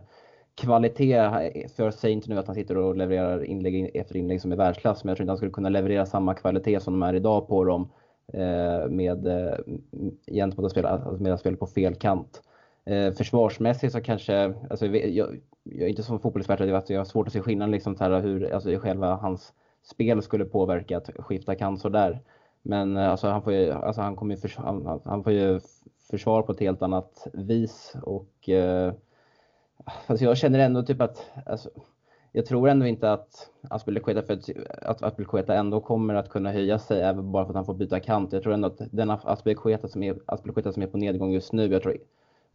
kvalitet. För jag säger inte nu att han sitter och levererar inlägg efter inlägg som är världsklass, men jag tror inte han skulle kunna leverera samma kvalitet som de är idag på dem Eh, med, eh, gentemot att spela, alltså med att spela på fel kant. Eh, försvarsmässigt så kanske, alltså jag, jag är inte som fotbollsexpert, jag har svårt att se skillnaden liksom så här hur alltså själva hans spel skulle påverka att skifta kant sådär. Men eh, alltså han får ju, alltså han kommer förs han, han, får ju försvar på ett helt annat vis och eh, alltså jag känner ändå typ att alltså, jag tror ändå inte att Aspelekueta, för att, Aspelekueta ändå kommer att kunna höja sig även bara för att han får byta kant. Jag tror ändå att den Aspelekueta som är, Aspelekueta som är på nedgång just nu, jag tror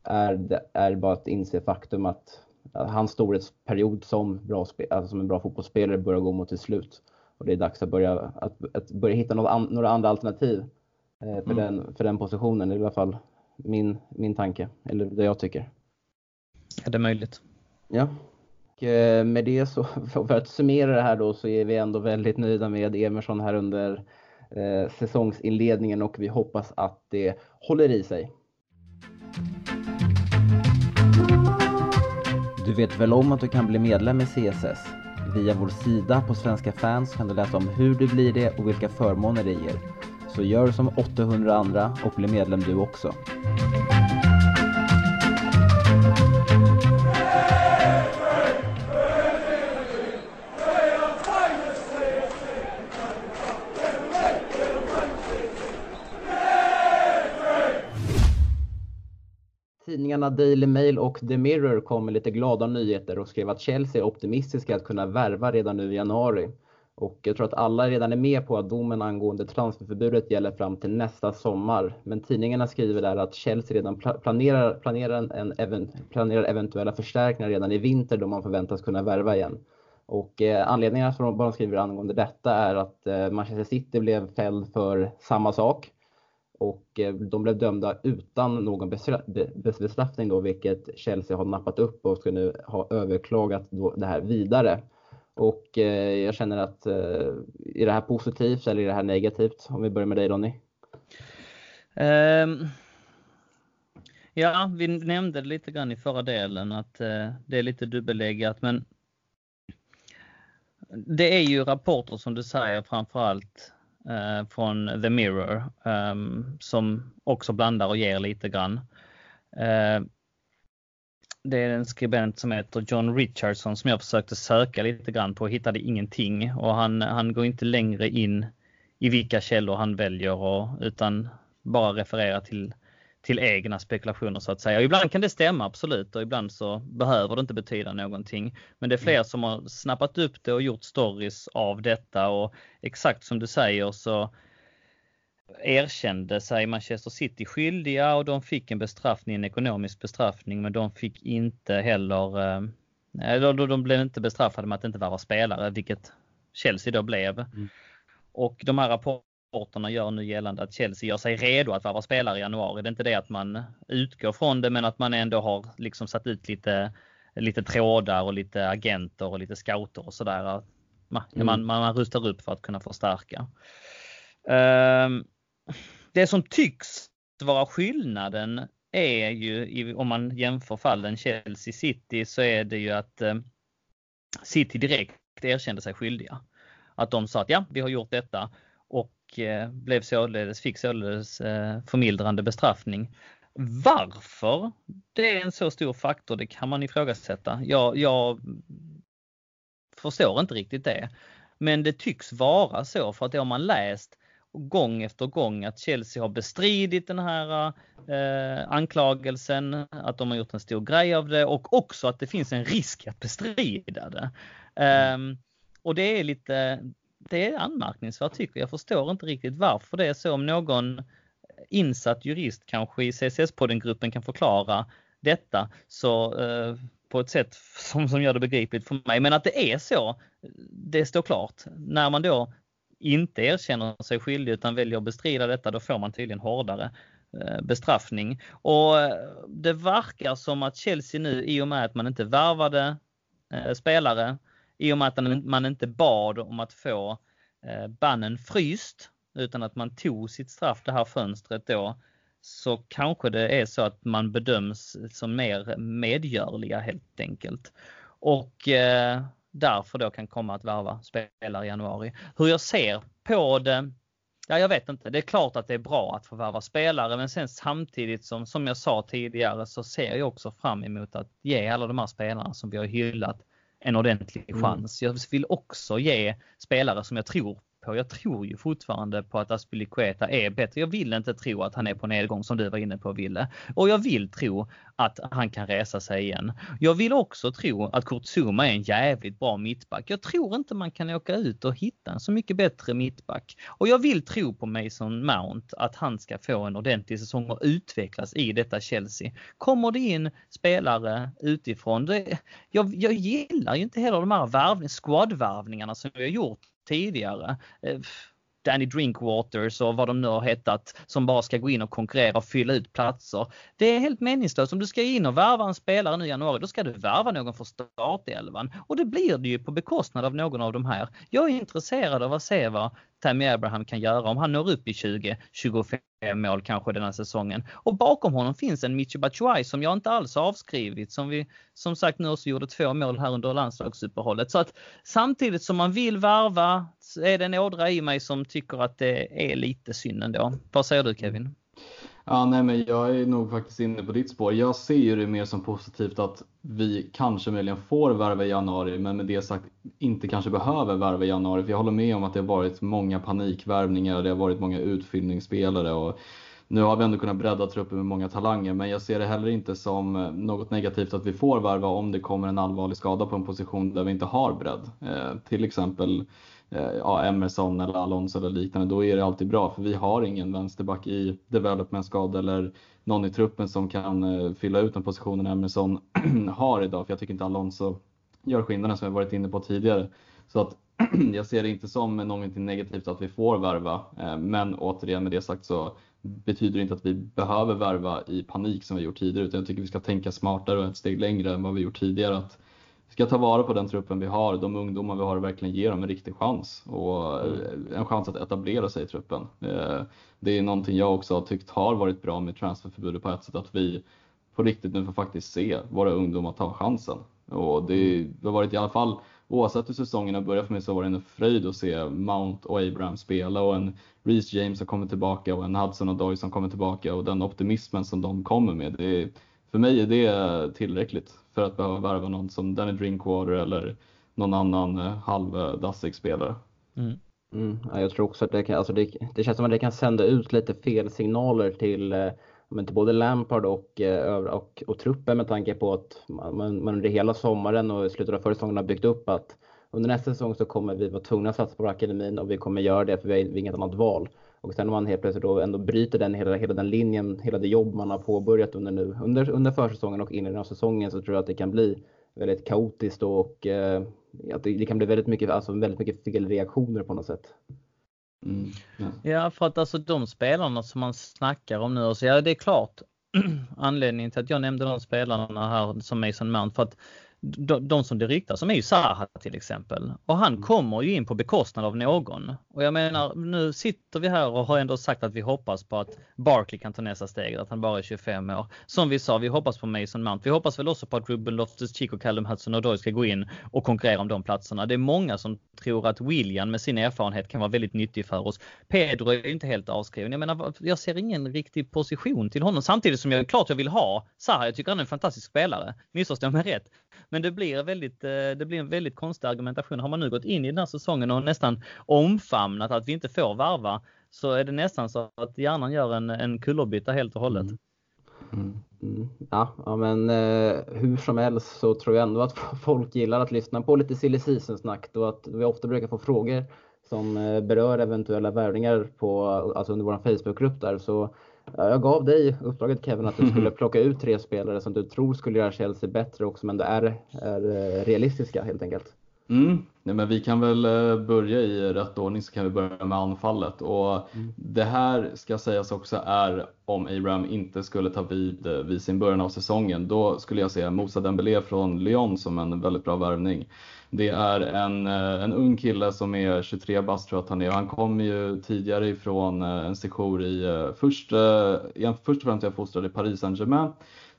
är, är bara att inse faktum att hans storhetsperiod som, bra, alltså som en bra fotbollsspelare börjar gå mot ett slut. Och det är dags att börja, att, att börja hitta något, några andra alternativ eh, för, mm. den, för den positionen. Det är i alla fall min, min tanke, eller det jag tycker. Är det möjligt? Ja, Eh, med det så, för att summera det här då, så är vi ändå väldigt nöjda med Emerson här under eh, säsongsinledningen och vi hoppas att det håller i sig. Du vet väl om att du kan bli medlem i CSS? Via vår sida på Svenska fans kan du läsa om hur du blir det och vilka förmåner det ger. Så gör som 800 andra och bli medlem du också. Tidningarna Daily Mail och The Mirror kom med lite glada nyheter och skrev att Chelsea är optimistiska att kunna värva redan nu i januari. Och jag tror att alla redan är med på att domen angående transferförbudet gäller fram till nästa sommar. Men tidningarna skriver där att Chelsea redan planerar, planerar, en, event, planerar eventuella förstärkningar redan i vinter då man förväntas kunna värva igen. Och eh, anledningarna som de skriver angående detta är att eh, Manchester City blev fälld för samma sak och eh, de blev dömda utan någon bestraffning då, vilket Chelsea har nappat upp och ska nu ha överklagat det här vidare. Och eh, jag känner att eh, är det här positivt eller är det här negativt? Om vi börjar med dig Ronny. Um, ja, vi nämnde lite grann i förra delen att uh, det är lite dubbelleggat men det är ju rapporter som du säger framförallt eh, från The Mirror eh, som också blandar och ger lite grann. Eh, det är en skribent som heter John Richardson som jag försökte söka lite grann på och hittade ingenting och han, han går inte längre in i vilka källor han väljer och, utan bara refererar till, till egna spekulationer så att säga. Och ibland kan det stämma absolut och ibland så behöver det inte betyda någonting. Men det är fler mm. som har snappat upp det och gjort stories av detta och exakt som du säger så erkände sig Manchester City skyldiga och de fick en bestraffning, en ekonomisk bestraffning, men de fick inte heller, eh, de blev inte bestraffade med att inte vara spelare, vilket Chelsea då blev. Mm. Och de här rapporterna gör nu gällande att Chelsea gör sig redo att vara spelare i januari. Det är inte det att man utgår från det, men att man ändå har liksom satt ut lite, lite trådar och lite agenter och lite scouter och sådär. Man, mm. man, man rustar upp för att kunna förstärka. Um, det som tycks vara skillnaden är ju, om man jämför fallen Chelsea-City, så är det ju att eh, City direkt erkände sig skyldiga. Att de sa att ja, vi har gjort detta och eh, blev således, fick således eh, förmildrande bestraffning. Varför det är en så stor faktor, det kan man ifrågasätta. Jag, jag förstår inte riktigt det. Men det tycks vara så för att det har man läst gång efter gång att Chelsea har bestridit den här eh, anklagelsen, att de har gjort en stor grej av det och också att det finns en risk att bestrida det. Um, och det är lite, det är anmärkningsvärt tycker jag. Jag förstår inte riktigt varför det är så. Om någon insatt jurist kanske i CSS-podden-gruppen kan förklara detta så eh, på ett sätt som, som gör det begripligt för mig. Men att det är så, det står klart. När man då inte erkänner sig skyldig utan väljer att bestrida detta, då får man tydligen hårdare eh, bestraffning. Och eh, det verkar som att Chelsea nu i och med att man inte värvade eh, spelare, i och med att man inte bad om att få bannen fryst, utan att man tog sitt straff det här fönstret då, så kanske det är så att man bedöms som mer medgörliga helt enkelt. Och därför då kan komma att värva spelare i januari. Hur jag ser på det, ja jag vet inte. Det är klart att det är bra att få värva spelare men sen samtidigt som, som jag sa tidigare så ser jag också fram emot att ge alla de här spelarna som vi har hyllat en ordentlig mm. chans. Jag vill också ge spelare som jag tror på. Jag tror ju fortfarande på att Aspilicueta är bättre. Jag vill inte tro att han är på nedgång som du var inne på Ville. Och jag vill tro att han kan resa sig igen. Jag vill också tro att Kurt Zuma är en jävligt bra mittback. Jag tror inte man kan åka ut och hitta en så mycket bättre mittback. Och jag vill tro på Mason Mount att han ska få en ordentlig säsong och utvecklas i detta Chelsea. Kommer det in spelare utifrån, det, jag, jag gillar ju inte heller de här värvning, squad-värvningarna som vi har gjort tidigare. Eh, Danny Drinkwaters och vad de nu har hetat som bara ska gå in och konkurrera och fylla ut platser. Det är helt meningslöst. Om du ska in och värva en spelare nu i januari, då ska du värva någon för startelvan. Och det blir det ju på bekostnad av någon av de här. Jag är intresserad av att se vad Tammy Abraham kan göra om han når upp i 20-25 mål kanske den här säsongen. Och bakom honom finns en Michi Batshuayi som jag inte alls har avskrivit som vi som sagt nu också gjorde två mål här under landslagsuppehållet. Så att samtidigt som man vill varva så är det en ådra i mig som tycker att det är lite synd ändå. Vad säger du Kevin? Ja, nej, men jag är nog faktiskt inne på ditt spår. Jag ser ju det mer som positivt att vi kanske möjligen får värva i januari, men med det sagt inte kanske behöver värva i januari. För jag håller med om att det har varit många panikvärvningar, det har varit många utfyllningsspelare och nu har vi ändå kunnat bredda truppen med många talanger, men jag ser det heller inte som eh, något negativt att vi får värva om det kommer en allvarlig skada på en position där vi inte har bredd. Eh, till exempel Eh, ja, Emerson eller Alonso eller liknande, då är det alltid bra för vi har ingen vänsterback i developmentskada eller någon i truppen som kan eh, fylla ut den positionen Emerson har idag. För jag tycker inte Alonso gör skillnaden som jag varit inne på tidigare. Så att jag ser det inte som någonting negativt att vi får värva. Eh, men återigen med det sagt så betyder det inte att vi behöver värva i panik som vi gjort tidigare. Utan jag tycker vi ska tänka smartare och ett steg längre än vad vi gjort tidigare. Att ska ta vara på den truppen vi har, de ungdomar vi har och verkligen ge dem en riktig chans och mm. en chans att etablera sig i truppen. Eh, det är någonting jag också har tyckt har varit bra med transferförbudet på ett sätt att vi på riktigt nu får faktiskt se våra ungdomar ta chansen. Och det, mm. det har varit i alla fall, oavsett hur säsongen har börjat för mig så var det en fröjd att se Mount och Abraham spela och en Reece James som kommer tillbaka och en Hudson och Doy som kommer tillbaka och den optimismen som de kommer med. Det, för mig är det tillräckligt för att behöva värva någon som Danny Drinkwater eller någon annan eh, halvdassig spelare. Mm. Mm, jag tror också att det, kan, alltså det, det, känns som att det kan sända ut lite fel signaler till eh, men till både Lampard och, eh, och, och, truppen med tanke på att man, man under hela sommaren och slutet av förra säsongen har byggt upp att under nästa säsong så kommer vi vara tvungna att satsa på akademin och vi kommer göra det för vi har inget annat val. Och sen om man helt plötsligt då ändå bryter den, hela, hela den linjen, hela det jobb man har påbörjat under, nu, under, under försäsongen och inledningen av säsongen så tror jag att det kan bli väldigt kaotiskt och eh, att det, det, kan bli väldigt mycket, alltså väldigt mycket felreaktioner på något sätt. Mm. Ja. ja. för att alltså de spelarna som man snackar om nu, så ja det är klart anledningen till att jag nämnde de spelarna här som Mason Mount för att de, de som det ryktas om är ju Zaha till exempel. Och han mm. kommer ju in på bekostnad av någon. Och jag menar, nu sitter vi här och har ändå sagt att vi hoppas på att Barkley kan ta nästa steg, att han bara är 25 år. Som vi sa, vi hoppas på Mason Mount. Vi hoppas väl också på att Ruben Loftus-Cheek och Callum Hudson-Odoi ska gå in och konkurrera om de platserna. Det är många som tror att William med sin erfarenhet kan vara väldigt nyttig för oss. Pedro är inte helt avskriven. Jag menar, jag ser ingen riktig position till honom. Samtidigt som jag klart jag vill ha Zaha. Jag tycker han är en fantastisk spelare. Missförstå mig rätt. Men det blir, väldigt, eh, det blir en väldigt konstig argumentation. Har man nu gått in i den här säsongen och nästan omfamnat att vi inte får varva så är det nästan så att hjärnan gör en, en kullerbytta helt och hållet. Mm. Mm. Ja, ja, men eh, hur som helst så tror jag ändå att folk gillar att lyssna på lite silly season snack och att vi ofta brukar få frågor som eh, berör eventuella värvningar på, alltså under vår Facebookgrupp där. Så jag gav dig uppdraget Kevin att du skulle plocka ut tre spelare som du tror skulle göra Chelsea bättre och som ändå är, är eh, realistiska helt enkelt. Mm. Nej, men vi kan väl eh, börja i rätt ordning så kan vi börja med anfallet. Och mm. Det här ska sägas också är om Abraham inte skulle ta vid eh, vid sin början av säsongen. Då skulle jag se Moussa Dembélé från Lyon som en väldigt bra värvning. Det är en, eh, en ung kille som är 23 bast tror jag att han är. Han kom ju tidigare ifrån en sejour i, först, först och främst jag fostrad i Paris Saint-Germain.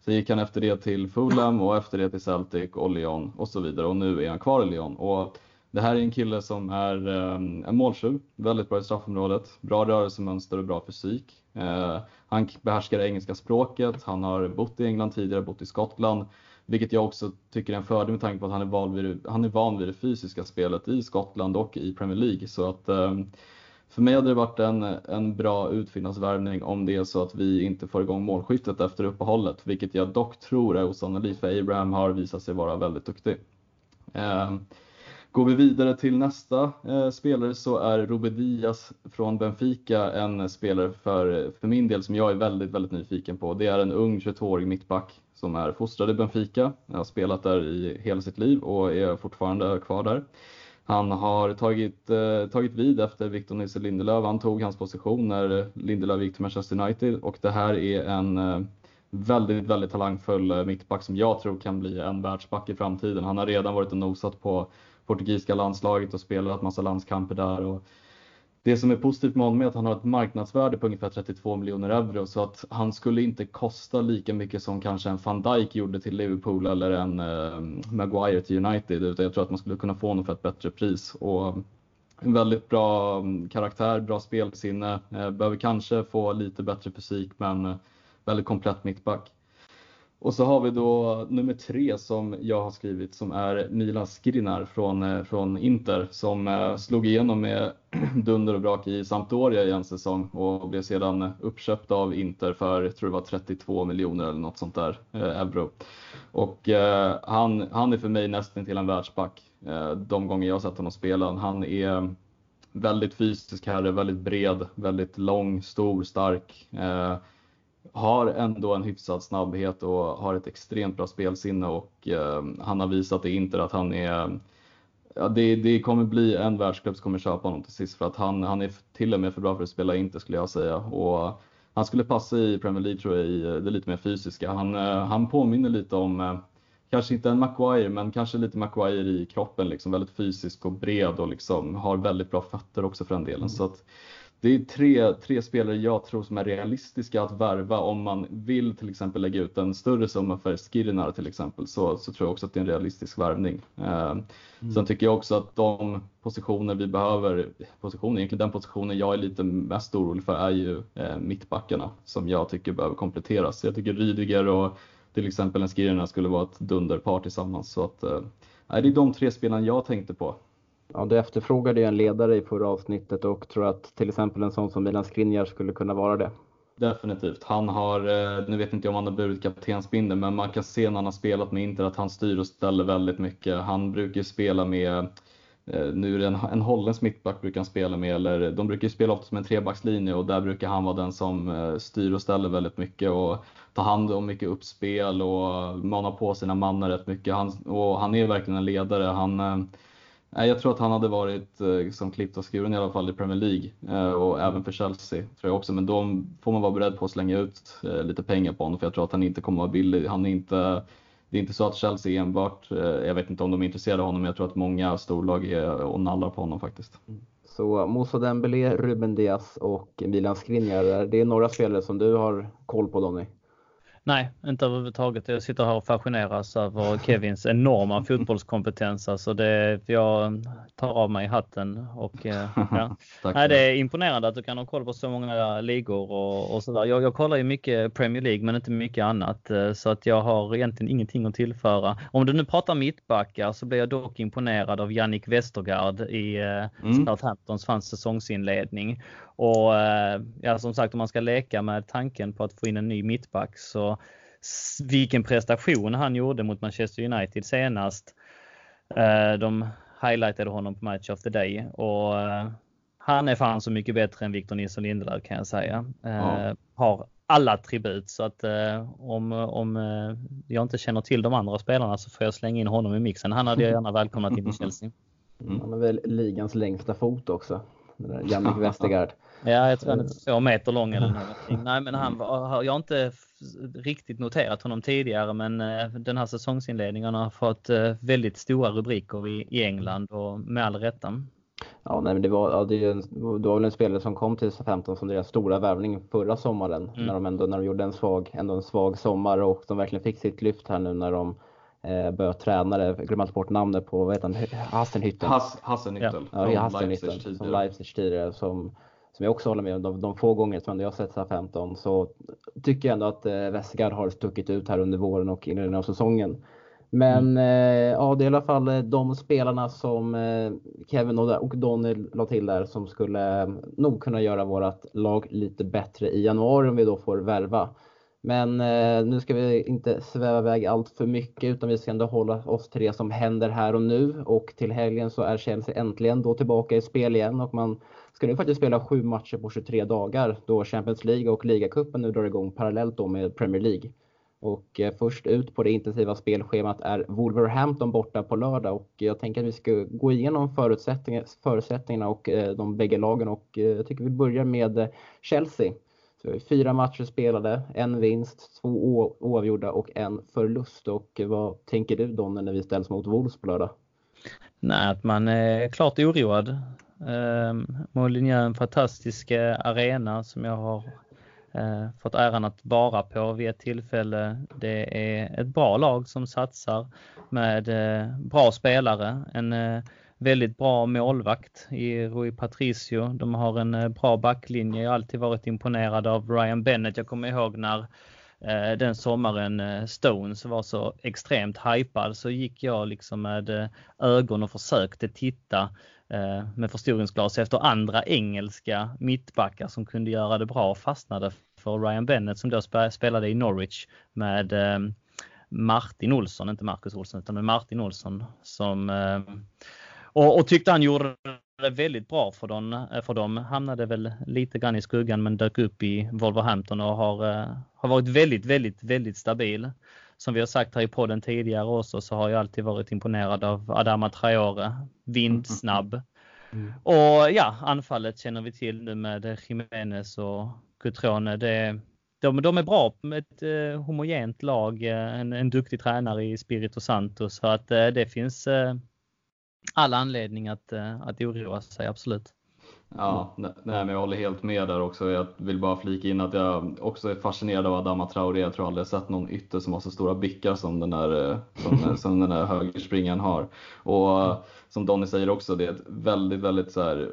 Sen gick han efter det till Fulham och efter det till Celtic och Lyon och så vidare och nu är han kvar i Lyon. Och det här är en kille som är um, en måltjuv, väldigt bra i straffområdet, bra rörelsemönster och bra fysik. Uh, han behärskar engelska språket, han har bott i England tidigare, bott i Skottland, vilket jag också tycker är en fördel med tanke på att han är, van vid, han är van vid det fysiska spelet i Skottland och i Premier League. Så att um, för mig hade det varit en, en bra utfyllnadsvärvning om det är så att vi inte får igång målskyttet efter uppehållet, vilket jag dock tror är osannolikt för Abraham har visat sig vara väldigt duktig. Ehm, Går vi vidare till nästa eh, spelare så är Ruben Diaz från Benfica en spelare för, för min del som jag är väldigt, väldigt nyfiken på. Det är en ung 22-årig mittback som är fostrad i Benfica, har spelat där i hela sitt liv och är fortfarande kvar där. Han har tagit, eh, tagit vid efter Victor Nisse Lindelöf. Han tog hans position när Lindelöf gick till Manchester United och det här är en eh, väldigt, väldigt talangfull eh, mittback som jag tror kan bli en världsback i framtiden. Han har redan varit och nosat på portugisiska landslaget och spelat massa landskamper där. Och det som är positivt med honom är att han har ett marknadsvärde på ungefär 32 miljoner euro så att han skulle inte kosta lika mycket som kanske en van Dijk gjorde till Liverpool eller en eh, Maguire till United utan jag tror att man skulle kunna få honom för ett bättre pris. Och en väldigt bra mm, karaktär, bra spelsinne, eh, behöver kanske få lite bättre fysik men eh, väldigt komplett mittback. Och så har vi då nummer tre som jag har skrivit som är Milan Skrinar från, eh, från Inter som eh, slog igenom med dunder och brak i Sampdoria i en säsong och blev sedan uppköpt av Inter för, jag tror det var 32 miljoner eller något sånt där, eh, euro. Och eh, han, han är för mig nästan till en världsback. Eh, de gånger jag har sett honom spela. Han är väldigt fysisk herre, väldigt bred, väldigt lång, stor, stark. Eh, har ändå en hyfsad snabbhet och har ett extremt bra spelsinne och eh, han har visat i Inter att han är Ja, det, det kommer bli en världsklubb som kommer köpa honom till sist för att han, han är till och med för bra för att spela Inter skulle jag säga. Och han skulle passa i Premier League tror jag i det lite mer fysiska. Han, eh, han påminner lite om, eh, kanske inte en Maguire, men kanske lite Maguire i kroppen. Liksom, väldigt fysisk och bred och liksom, har väldigt bra fötter också för den delen. Mm. Så att, det är tre, tre spelare jag tror som är realistiska att värva om man vill till exempel lägga ut en större summa för Skirinar till exempel så, så tror jag också att det är en realistisk värvning. Eh, mm. Sen tycker jag också att de positioner vi behöver, positioner, egentligen den positionen jag är lite mest orolig för är ju eh, mittbackarna som jag tycker behöver kompletteras. Jag tycker Rydiger och till exempel en Skirinar skulle vara ett dunderpar tillsammans. Så att, eh, det är de tre spelarna jag tänkte på. Ja, du efterfrågade ju en ledare i förra avsnittet och tror att till exempel en sån som Milan Skriniar skulle kunna vara det. Definitivt. Han har, eh, nu vet inte jag om han har burit kaptensbindeln, men man kan se när han har spelat med Inter att han styr och ställer väldigt mycket. Han brukar spela med, eh, nu är det en, en holländsk mittback brukar han spela med, eller de brukar spela ofta som en trebackslinje och där brukar han vara den som eh, styr och ställer väldigt mycket och tar hand om mycket uppspel och manar på sina mannar rätt mycket. Han, och han är verkligen en ledare. Han, jag tror att han hade varit eh, som klippt och skuren i alla fall i Premier League eh, och även för Chelsea tror jag också. Men då får man vara beredd på att slänga ut eh, lite pengar på honom för jag tror att han inte kommer vara billig. Han är inte, det är inte så att Chelsea enbart, eh, jag vet inte om de är intresserade av honom, men jag tror att många storlag är och nallar på honom faktiskt. Mm. Så Moussa Dembélé, Ruben Diaz och Milan Skriniar, det är några spelare som du har koll på Donny? Nej, inte överhuvudtaget. Jag sitter här och fascineras över Kevins enorma fotbollskompetens. Alltså det, jag tar av mig hatten och eh, ja. Nej, det är imponerande att du kan ha koll på så många ligor och, och sådär. Jag, jag kollar ju mycket Premier League men inte mycket annat eh, så att jag har egentligen ingenting att tillföra. Om du nu pratar mittbackar så blir jag dock imponerad av Jannik Westergaard i eh, mm. Southamptons fanns säsongsinledning. Och ja, som sagt om man ska leka med tanken på att få in en ny mittback så vilken prestation han gjorde mot Manchester United senast. Eh, de highlightade honom på Match of the Day och eh, han är fan så mycket bättre än Victor Nilsson Lindelöf kan jag säga. Eh, ja. Har alla attribut så att om, om jag inte känner till de andra spelarna så får jag slänga in honom i mixen. Han hade jag gärna välkomnat in i Chelsea. Mm. Han har väl ligans längsta fot också. Jannik Westergaard. Ja, jag tror han är två meter lång eller någonting. Nej, men han var, jag har inte riktigt noterat honom tidigare, men eh, den här säsongsinledningen har fått eh, väldigt stora rubriker i, i England och med all rätta. Ja, nej, men det var, ja, det, det var väl en spelare som kom till 15 som deras stora värvning förra sommaren mm. när de ändå när de gjorde en svag, ändå en svag sommar och de verkligen fick sitt lyft här nu när de eh, började träna det. Jag glömmer bort namnet på, vad heter han, Hassenhüttel? Hass, Hassenhüttel. Ja, ja Hassenhüttel som Leipzig tidigare som som jag också håller med om, de, de få gånger som jag har sett 15 så tycker jag ändå att eh, Westergaard har stuckit ut här under våren och inledningen av säsongen. Men mm. eh, ja, det är i alla fall eh, de spelarna som eh, Kevin och, och Donny la till där som skulle eh, nog kunna göra vårt lag lite bättre i januari om vi då får värva. Men eh, nu ska vi inte sväva iväg allt för mycket utan vi ska ändå hålla oss till det som händer här och nu och till helgen så är Chelsea äntligen då tillbaka i spel igen och man ska nu faktiskt spela sju matcher på 23 dagar då Champions League och ligacupen nu drar igång parallellt då med Premier League. Och eh, först ut på det intensiva spelschemat är Wolverhampton borta på lördag och jag tänker att vi ska gå igenom förutsättningarna och eh, de bägge lagen och eh, jag tycker vi börjar med eh, Chelsea. Så fyra matcher spelade, en vinst, två oavgjorda och en förlust. Och vad tänker du Donne när vi ställs mot Wolves på lördag? Nej, att man är klart oroad. Eh, är en fantastisk arena som jag har eh, fått äran att vara på vid ett tillfälle. Det är ett bra lag som satsar med eh, bra spelare. En eh, väldigt bra målvakt i Rui Patricio. De har en eh, bra backlinje. Jag har alltid varit imponerad av Ryan Bennett. Jag kommer ihåg när eh, den sommaren eh, Stones var så extremt hypad så gick jag liksom med ögon och försökte titta med förstoringsglas efter andra engelska mittbackar som kunde göra det bra och fastnade för Ryan Bennett som då spelade i Norwich med Martin Olsson, inte Marcus Olsson utan med Martin Olsson som eh, och, och tyckte han gjorde det väldigt bra för dem, för dem. Hamnade väl lite grann i skuggan men dök upp i Wolverhampton och har, har varit väldigt, väldigt, väldigt stabil som vi har sagt här i podden tidigare också så har jag alltid varit imponerad av Adama Traore. Vindsnabb. Mm. Och ja, anfallet känner vi till nu med Jiménez och Cutrone. Det, de, de är bra med ett eh, homogent lag, eh, en, en duktig tränare i Spirito Santo så att eh, det finns eh, all anledning att, eh, att oroa sig, absolut. Ja, nej, men jag håller helt med där också. Jag vill bara flika in att jag också är fascinerad av Adama Traoré. Jag tror aldrig jag sett någon ytter som har så stora bickar som den där, som, som den där högerspringaren har. Och som Donny säger också, det är ett väldigt, väldigt så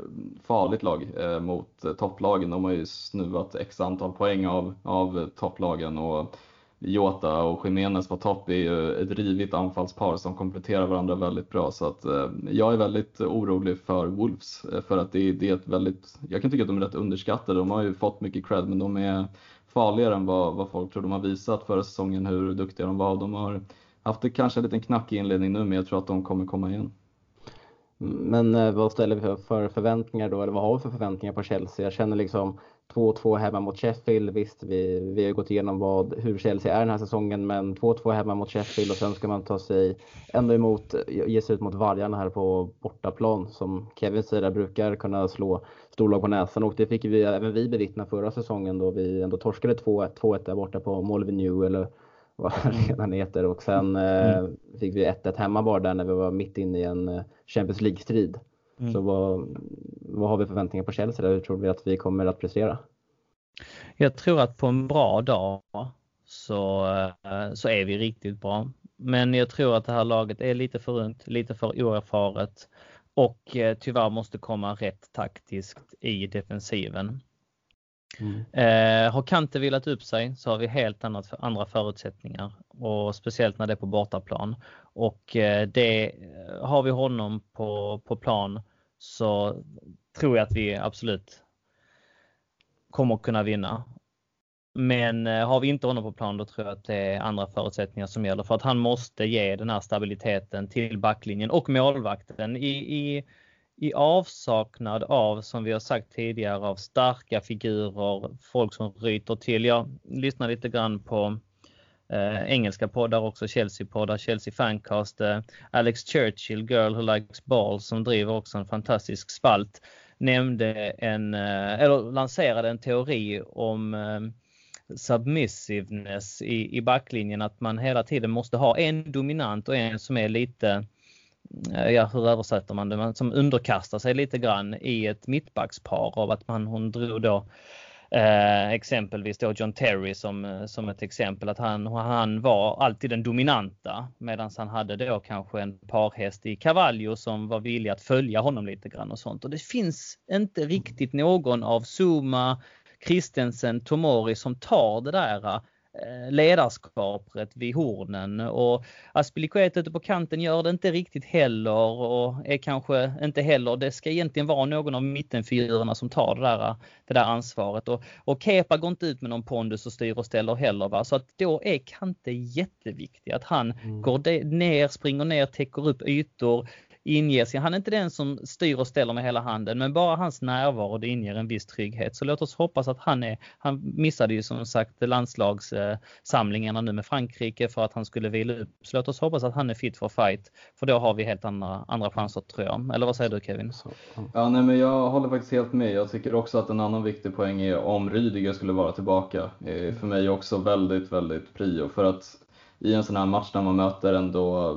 farligt lag eh, mot topplagen. De har ju snuvat x antal poäng av, av topplagen och Jota och Jiménez på topp är ju ett rivigt anfallspar som kompletterar varandra väldigt bra. Så att eh, jag är väldigt orolig för Wolves eh, för att det, det är ett väldigt, jag kan tycka att de är rätt underskattade. De har ju fått mycket cred men de är farligare än vad, vad folk tror. De har visat förra säsongen hur duktiga de var. De har haft det kanske en liten knackig inledning nu men jag tror att de kommer komma igen. Men eh, vad ställer vi för förväntningar då, eller vad har vi för förväntningar på Chelsea? Jag känner liksom 2-2 hemma mot Sheffield. Visst, vi, vi har gått igenom vad, hur Chelsea är den här säsongen, men 2-2 hemma mot Sheffield och sen ska man ta sig ändå emot, ge sig ut mot Vargarna här på bortaplan som Kevin säger brukar kunna slå storlag på näsan och det fick vi även vi bevittna förra säsongen då vi ändå torskade 2-1 där borta på New eller vad arenan mm. heter och sen mm. eh, fick vi 1-1 hemma bara där när vi var mitt inne i en eh, Champions League-strid. Mm. Så vad, vad har vi förväntningar på Chelsea där? Hur tror vi att vi kommer att prestera? Jag tror att på en bra dag så, eh, så är vi riktigt bra. Men jag tror att det här laget är lite för ungt, lite för oerfaret och eh, tyvärr måste komma rätt taktiskt i defensiven. Mm. Eh, har Kante vilat upp sig så har vi helt annat, andra förutsättningar och speciellt när det är på bortaplan. Och eh, det, eh, har vi honom på, på plan så tror jag att vi absolut kommer kunna vinna. Men eh, har vi inte honom på plan då tror jag att det är andra förutsättningar som gäller för att han måste ge den här stabiliteten till backlinjen och målvakten i, i i avsaknad av, som vi har sagt tidigare, av starka figurer, folk som ryter till. Jag lyssnar lite grann på eh, engelska poddar också, Chelsea-poddar, Chelsea Fancast, eh, Alex Churchill, Girl Who Likes Balls, som driver också en fantastisk spalt, nämnde en, eh, eller lanserade en teori om eh, submissiveness i, i backlinjen, att man hela tiden måste ha en dominant och en som är lite Eh, ja, hur översätter man det, man som underkastar sig lite grann i ett mittbackspar av att man, hon drog då eh, exempelvis då John Terry som, eh, som ett exempel att han, han var alltid den dominanta medan han hade då kanske en parhäst i Cavallo som var villig att följa honom lite grann och sånt. Och det finns inte riktigt någon av Zuma, Christensen, Tomori som tar det där eh, ledarskapet vid hornen och Aspilicueta ute på kanten gör det inte riktigt heller och är kanske inte heller, det ska egentligen vara någon av mittenfigurerna som tar det där, det där ansvaret och, och Kepa går inte ut med någon pondus och styr och ställer heller va? så att då är Kante jätteviktig att han mm. går ner, springer ner, täcker upp ytor, inger sig. Han är inte den som styr och ställer med hela handen, men bara hans närvaro det inger en viss trygghet. Så låt oss hoppas att han är, han missade ju som sagt landslagssamlingarna nu med Frankrike för att han skulle vila upp. Så låt oss hoppas att han är fit for fight, för då har vi helt andra, andra chanser tror jag. Eller vad säger du Kevin? Ja, nej, men jag håller faktiskt helt med. Jag tycker också att en annan viktig poäng är om Rydiger skulle vara tillbaka. Eh, för mig också väldigt, väldigt prio. För att i en sån här match när man möter ändå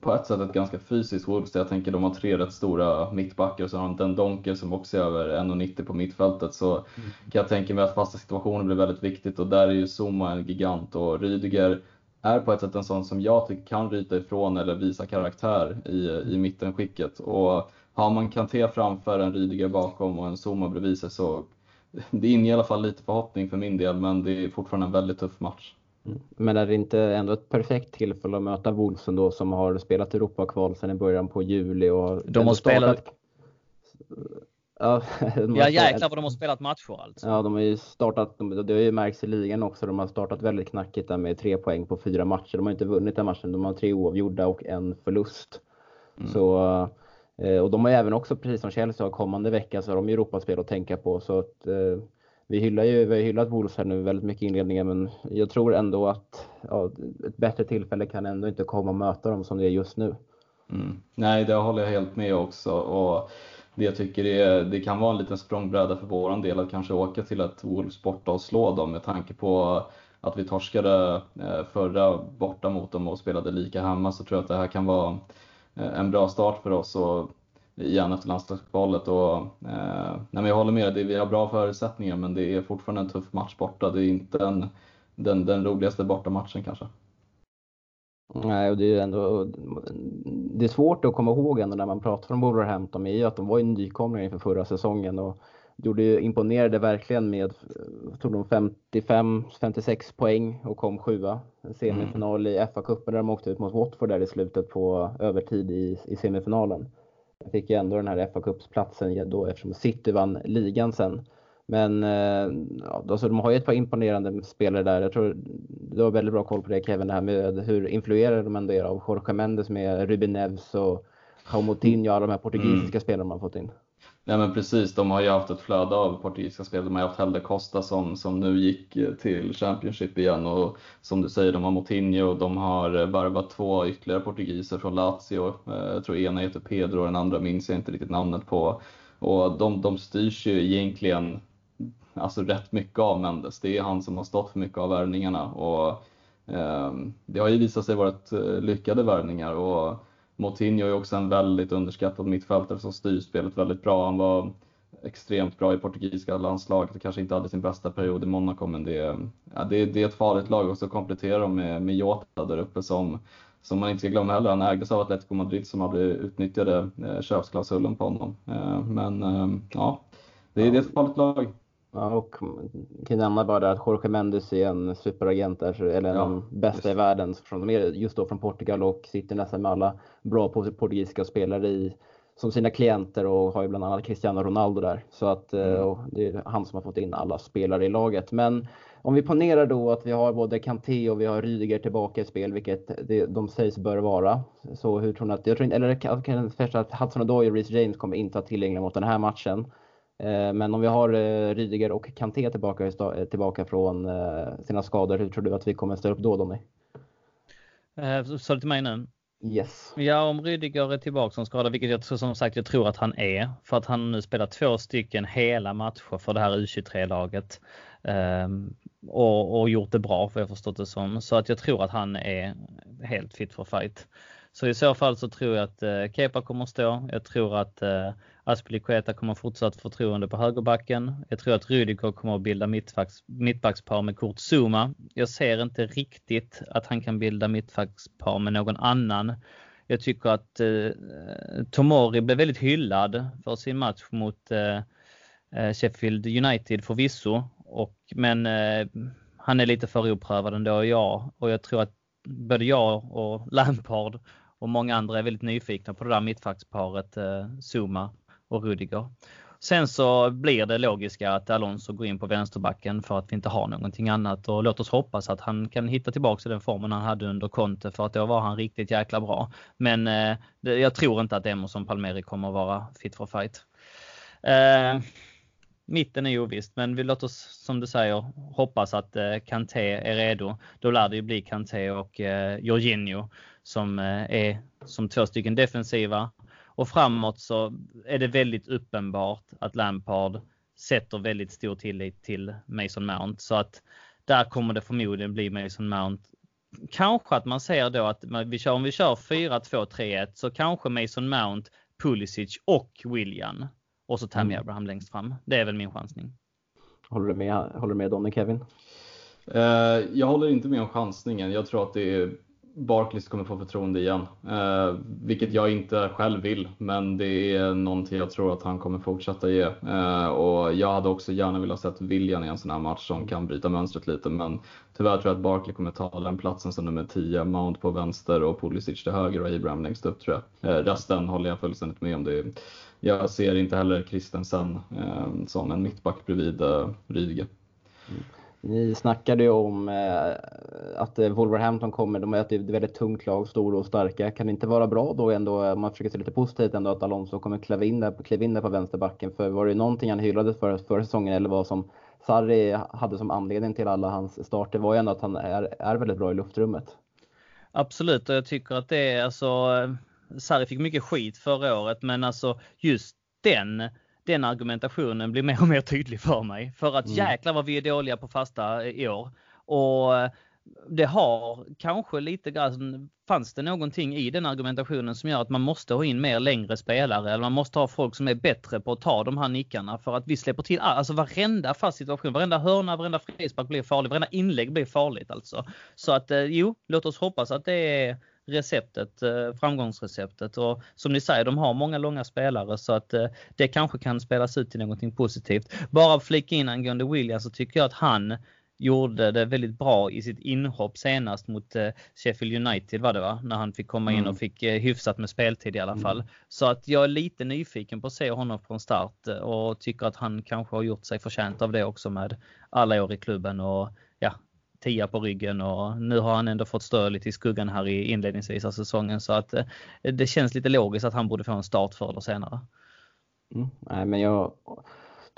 på ett sätt ett ganska fysiskt Wolves. Jag tänker de har tre rätt stora mittbackar och så har de en Donker som också är över 1,90 på mittfältet. Så mm. kan jag tänka mig att fasta situationer blir väldigt viktigt och där är ju Zuma en gigant och Rydiger är på ett sätt en sån som jag tycker kan ryta ifrån eller visa karaktär i, i mittenskicket. Och har man Kanté framför, en Rydiger bakom och en Zuma bredvid sig så det inger i alla fall lite förhoppning för min del men det är fortfarande en väldigt tuff match. Men är det inte ändå ett perfekt tillfälle att möta Wolves då som har spelat Europakval sedan i början på juli? Och de har spelat... Ja, ja jäklar vad de har spelat matcher alltså. Ja, de har ju startat, det har ju märkts i ligan också, de har startat väldigt knackigt där med tre poäng på fyra matcher. De har inte vunnit den matchen, de har tre oavgjorda och en förlust. Mm. Så, eh, och de har ju även också, precis som Chelsea har kommande vecka, så har de Europaspel att tänka på. Så att, eh, vi hyllar ju, vi har hyllat Wolves här nu väldigt mycket i inledningen men jag tror ändå att ja, ett bättre tillfälle kan ändå inte komma och möta dem som det är just nu. Mm. Nej, det håller jag helt med också. Och det jag tycker är, det kan vara en liten språngbräda för vår del att kanske åka till ett Wolves borta och slå dem med tanke på att vi torskade eh, förra borta mot dem och spelade lika hemma så tror jag att det här kan vara eh, en bra start för oss. Och igen efter landslagsuppehållet. Eh, nej, men jag håller med, det, vi har bra förutsättningar men det är fortfarande en tuff match borta. Det är inte en, den, den roligaste bortamatchen kanske. Nej, och det är ändå det är svårt att komma ihåg ändå när man pratar om Wolverhampton är ju att de var ju nykomlingar inför förra säsongen och gjorde ju, imponerade verkligen med, tog de 55-56 poäng och kom sjua. En semifinal mm. i FA-cupen där de åkte ut mot Watford där i slutet på övertid i, i semifinalen. Jag fick ju ändå den här FA-cupsplatsen då eftersom City vann ligan sen. Men eh, alltså, de har ju ett par imponerande spelare där. Jag tror du har väldigt bra koll på det Kevin, det här med hur influerade de ändå är av Jorge Mendes med Ruben Neves och João Moutinho och alla de här portugisiska mm. spelarna man fått in. Nej men precis, de har ju haft ett flöde av portugisiska spel. De har haft Helder Costa som, som nu gick eh, till Championship igen och som du säger, de har Moutinho och de har eh, värvat två ytterligare portugiser från Lazio. Eh, jag tror ena heter Pedro och den andra minns jag inte riktigt namnet på. Och de, de styrs ju egentligen alltså rätt mycket av Mendes. Det är han som har stått för mycket av värvningarna och eh, det har ju visat sig vara lyckade värvningar och Moutinho är också en väldigt underskattad mittfältare som styr spelet väldigt bra. Han var extremt bra i portugisiska landslaget och kanske inte hade sin bästa period i Monaco men det, ja, det, det är ett farligt lag och så kompletterar de med, med Jota där uppe som, som man inte ska glömma heller. Han ägdes av Atletico Madrid som aldrig utnyttjade eh, köpsklausulen på honom. Eh, men eh, ja, det, det är ett farligt lag. Ja, och kan nämna bara att Jorge Mendes är en superagent där, eller en ja, av de bästa i världen. Från, de är just då från Portugal och sitter nästan med alla bra portugisiska spelare i, som sina klienter och har ju bland annat Cristiano Ronaldo där. Så att mm. det är han som har fått in alla spelare i laget. Men om vi ponerar då att vi har både Kanté och vi har Rydiger tillbaka i spel, vilket det, de sägs bör vara. Så hur tror ni att, jag tror eller jag kan första att Hudson Odoi och Reece James kommer inte vara tillgängliga mot den här matchen. Eh, men om vi har eh, Rydiger och Kanté tillbaka, eh, tillbaka från sina skador, hur tror du att vi kommer ställa upp då Donny? Sa du till mig nu? Yes. Ja, om Rydiger är tillbaka som skadad, vilket jag som sagt jag tror att han är, för att han nu spelar två stycken hela matcher för det här U23-laget. Um, och, och, gjort det bra, för jag förstått det som. Så att jag tror att han är helt fit for fight. Så i så fall så tror jag att eh, Kepa kommer stå. Jag tror att eh, Aspelikueta kommer fortsatt förtroende på högerbacken. Jag tror att Rudiger kommer att bilda mittbacks, mittbackspar med Kurt Zuma. Jag ser inte riktigt att han kan bilda mittbackspar med någon annan. Jag tycker att eh, Tomori blev väldigt hyllad för sin match mot eh, eh Sheffield United förvisso. Och, men eh, han är lite för oprövad ändå, jag. Och jag tror att både jag och Lampard och många andra är väldigt nyfikna på det där mittfacksparet eh, Zuma och Rudiger. Sen så blir det logiska att Alonso går in på vänsterbacken för att vi inte har någonting annat och låt oss hoppas att han kan hitta tillbaka i den formen han hade under Conte för att då var han riktigt jäkla bra. Men eh, jag tror inte att Emerson Palmeri kommer vara fit for fight. Eh, mitten är ovisst, men vi låter oss som du säger hoppas att eh, Kanté är redo. Då lär det ju bli Kanté och eh, Jorginho som eh, är som två stycken defensiva. Och framåt så är det väldigt uppenbart att Lampard sätter väldigt stor tillit till Mason Mount så att där kommer det förmodligen bli Mason Mount. Kanske att man ser då att vi kör, om vi kör 4-2-3-1 så kanske Mason Mount, Pulisic och William och så Tammy mm. Abraham längst fram. Det är väl min chansning. Håller du med, håller du med Donny Kevin? Uh, jag håller inte med om chansningen. Jag tror att det är Barclays kommer få förtroende igen. Eh, vilket jag inte själv vill, men det är någonting jag tror att han kommer fortsätta ge. Eh, och jag hade också gärna velat sett William i en sån här match som kan bryta mönstret lite, men tyvärr tror jag att Barkley kommer ta den platsen som nummer 10, Mount på vänster och Pulisic till höger och Abraham längst upp tror jag. Eh, resten håller jag fullständigt med om. Det. Jag ser inte heller Christensen eh, som en mittback bredvid eh, Rydiger. Mm. Ni snackade ju om eh, att eh, Wolverhampton kommer, de är ett väldigt tungt lag, stora och starka. Kan det inte vara bra då ändå, eh, om man försöker se lite positivt ändå, att Alonso kommer kliva in där, kliva in där på vänsterbacken? För var det någonting han hyllades för förra säsongen eller vad som Sarri hade som anledning till alla hans starter var ju ändå att han är, är väldigt bra i luftrummet. Absolut och jag tycker att det är alltså eh, Sarri fick mycket skit förra året men alltså just den den argumentationen blir mer och mer tydlig för mig. För att mm. jäklar vad vi är dåliga på fasta i år. Och det har kanske lite grann, fanns det någonting i den argumentationen som gör att man måste ha in mer längre spelare eller man måste ha folk som är bättre på att ta de här nickarna för att vi släpper till, alltså varenda fast situation, varenda hörna, varenda frispark blir farlig, varenda inlägg blir farligt alltså. Så att eh, jo, låt oss hoppas att det är receptet, framgångsreceptet. Och som ni säger, de har många långa spelare så att det kanske kan spelas ut till någonting positivt. Bara flika in angående Williams så tycker jag att han gjorde det väldigt bra i sitt inhopp senast mot eh, Sheffield United var det va? När han fick komma in mm. och fick eh, hyfsat med speltid i alla mm. fall. Så att jag är lite nyfiken på att se honom från start eh, och tycker att han kanske har gjort sig förtjänt av det också med alla år i klubben och tia på ryggen och nu har han ändå fått stå lite i skuggan här i inledningsvis av säsongen så att eh, det känns lite logiskt att han borde få en start förr eller senare. Mm. Nej, men jag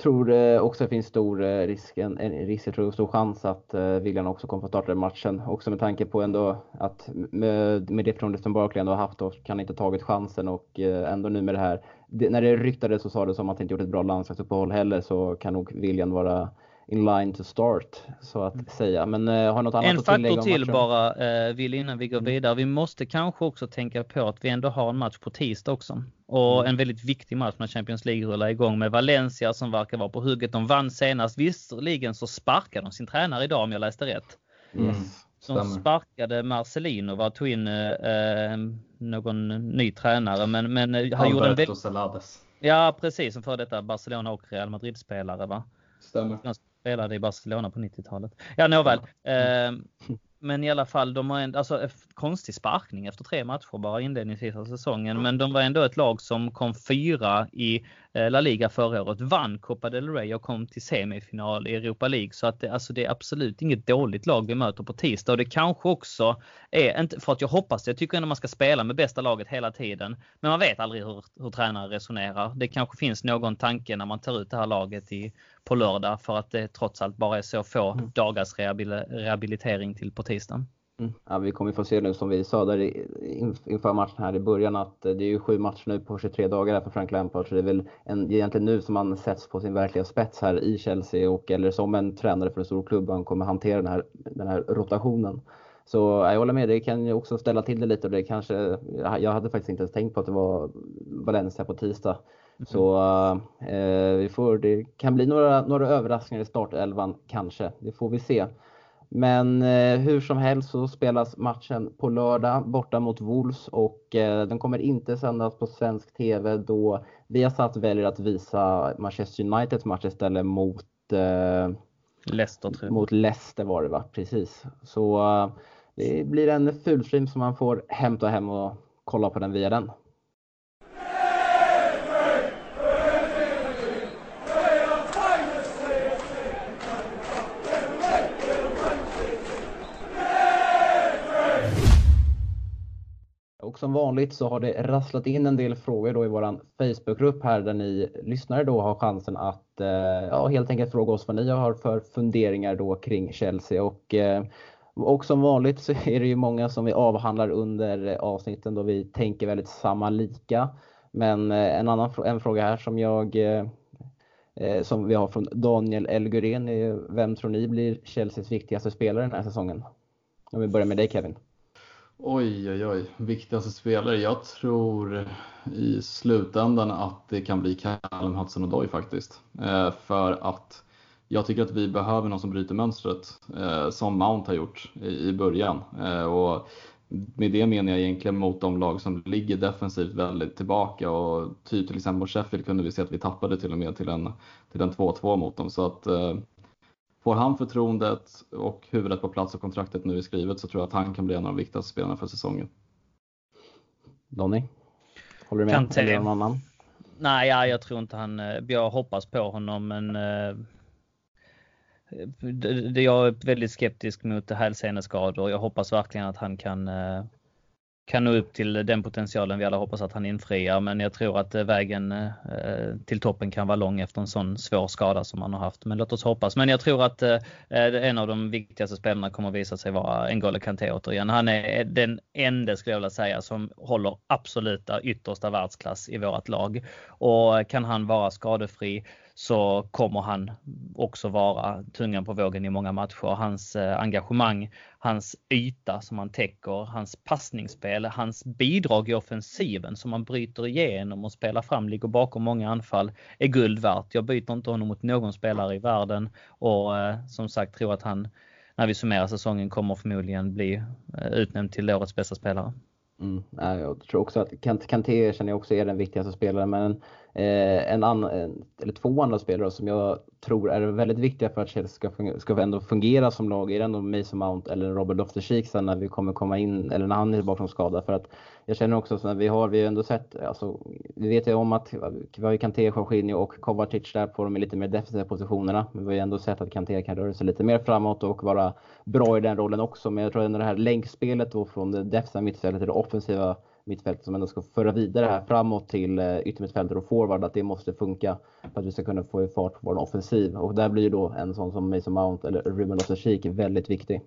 tror eh, också det finns stor eh, risk, en, risk, jag tror stor chans att William också kommer få starta den matchen. Också med tanke på ändå att med, med det förtroendet som Barkley ändå har haft och kan inte tagit chansen och ändå nu med det här. Det, när det ryktades så sa det som att han inte gjort ett bra landslagsuppehåll heller så kan nog William vara in line to start så att mm. säga. Men uh, har något annat en att tillägga En faktor till bara, uh, vill innan vi går mm. vidare. Vi måste kanske också tänka på att vi ändå har en match på tisdag också. Och mm. en väldigt viktig match när Champions League rullar igång med Valencia som verkar vara på hugget. De vann senast. Visserligen så sparkade de sin tränare idag om jag läste rätt. Mm. De sparkade Marcelino och tog in eh, någon ny tränare. Men, men han Alberto gjorde en väldigt... Ja precis, som före detta Barcelona och Real Madrid-spelare va? Stämmer. De spelade i Barcelona på 90-talet. Ja nåväl. Eh, men i alla fall, de har en alltså, konstig sparkning efter tre matcher bara inledningsvis av säsongen. Men de var ändå ett lag som kom fyra i eh, La Liga förra året, vann Copa del Rey och kom till semifinal i Europa League. Så att det, alltså, det är absolut inget dåligt lag vi möter på tisdag. Och det kanske också är, inte för att jag hoppas det, jag tycker ändå man ska spela med bästa laget hela tiden. Men man vet aldrig hur, hur tränare resonerar. Det kanske finns någon tanke när man tar ut det här laget i, på lördag för att det trots allt bara är så få mm. dagars rehabilitering till på tisdagen. Mm. Ja, vi kommer få se nu som vi sa där inför matchen här i början att det är ju sju matcher nu på 23 dagar för Frank Lampard så det är väl en, egentligen nu som man sätts på sin verkliga spets här i Chelsea och eller som en tränare för en stor klubb han kommer hantera den här, den här rotationen. Så jag håller med, det kan ju också ställa till det lite och det kanske, jag hade faktiskt inte ens tänkt på att det var Valencia på tisdag. Mm. Så eh, vi får, det kan bli några, några överraskningar i startelvan kanske, det får vi se. Men eh, hur som helst så spelas matchen på lördag borta mot Wolves och eh, den kommer inte sändas på svensk TV då Viasat väljer att visa Manchester Uniteds match istället mot eh, Leicester. Mot Leicester var det va? Precis. Så eh, det blir en fulstream som man får hämta hem och kolla på den via den. Och som vanligt så har det rasslat in en del frågor då i våran Facebookgrupp här där ni lyssnare då har chansen att eh, ja, helt enkelt fråga oss vad ni har för funderingar då kring Chelsea och eh, och som vanligt så är det ju många som vi avhandlar under avsnitten då vi tänker väldigt samma lika. Men eh, en annan en fråga här som jag eh, eh, som vi har från Daniel Elguren. är vem tror ni blir Chelseas viktigaste spelare den här säsongen? Om vi börjar med dig Kevin. Oj, oj, oj. Viktigaste spelare? Jag tror i slutändan att det kan bli Callum Hudson-Odoi faktiskt. Eh, för att jag tycker att vi behöver någon som bryter mönstret, eh, som Mount har gjort i, i början. Eh, och med det menar jag egentligen mot de lag som ligger defensivt väldigt tillbaka och typ till exempel mot Sheffield kunde vi se att vi tappade till och med till en, till en 2-2 mot dem. Så att eh, Får han förtroendet och huvudet på plats och kontraktet nu är skrivet så tror jag att han kan bli en av de viktigaste spelarna för säsongen. Donny? Håller du med? Kanté. Eller någon annan? Nej, ja, jag tror inte han... Eh, jag hoppas på honom men eh, det, jag är väldigt skeptisk mot hälseneskador. Jag hoppas verkligen att han kan eh, kan nå upp till den potentialen vi alla hoppas att han infriar. Men jag tror att eh, vägen eh, till toppen kan vara lång efter en sån svår skada som han har haft. Men låt oss hoppas. Men jag tror att eh, en av de viktigaste spelarna kommer att visa sig vara N'Golo Kanté återigen. Han är den enda skulle jag vilja säga som håller absoluta yttersta världsklass i vårt lag. Och kan han vara skadefri så kommer han också vara tungan på vågen i många matcher. Hans eh, engagemang, hans yta som han täcker, hans passningsspel, hans bidrag i offensiven som han bryter igenom och spelar fram, ligger bakom många anfall, är guld värt. Jag byter inte honom mot någon spelare i världen och eh, som sagt tror att han när vi summerar säsongen kommer förmodligen bli eh, utnämnd till årets bästa spelare. Mm, jag tror också att Kanté känner jag också är den viktigaste spelaren men Eh, en annan, eller två andra spelare som jag tror är väldigt viktiga för att Chelsea ska, fungera, ska ändå fungera som lag är ändå Mason Mount eller Robert Loftus-Cheek sen när vi kommer komma in, eller när han är tillbaka från skada. För att jag känner också att vi har, vi har ändå sett, alltså, vi vet ju om att vi har ju Kanté, Jorginho och Kovacic där på de lite mer defensiva positionerna. Men vi har ju ändå sett att Kanté kan röra sig lite mer framåt och vara bra i den rollen också. Men jag tror ändå det här länkspelet då från det defensiva mittfältet till det offensiva mittfält som ändå ska föra vidare här framåt till eh, yttermittfältare och forward, att det måste funka för att vi ska kunna få fart på vår offensiv. Och där blir ju då en sån som Mason Mount eller Ruben loftus väldigt viktig.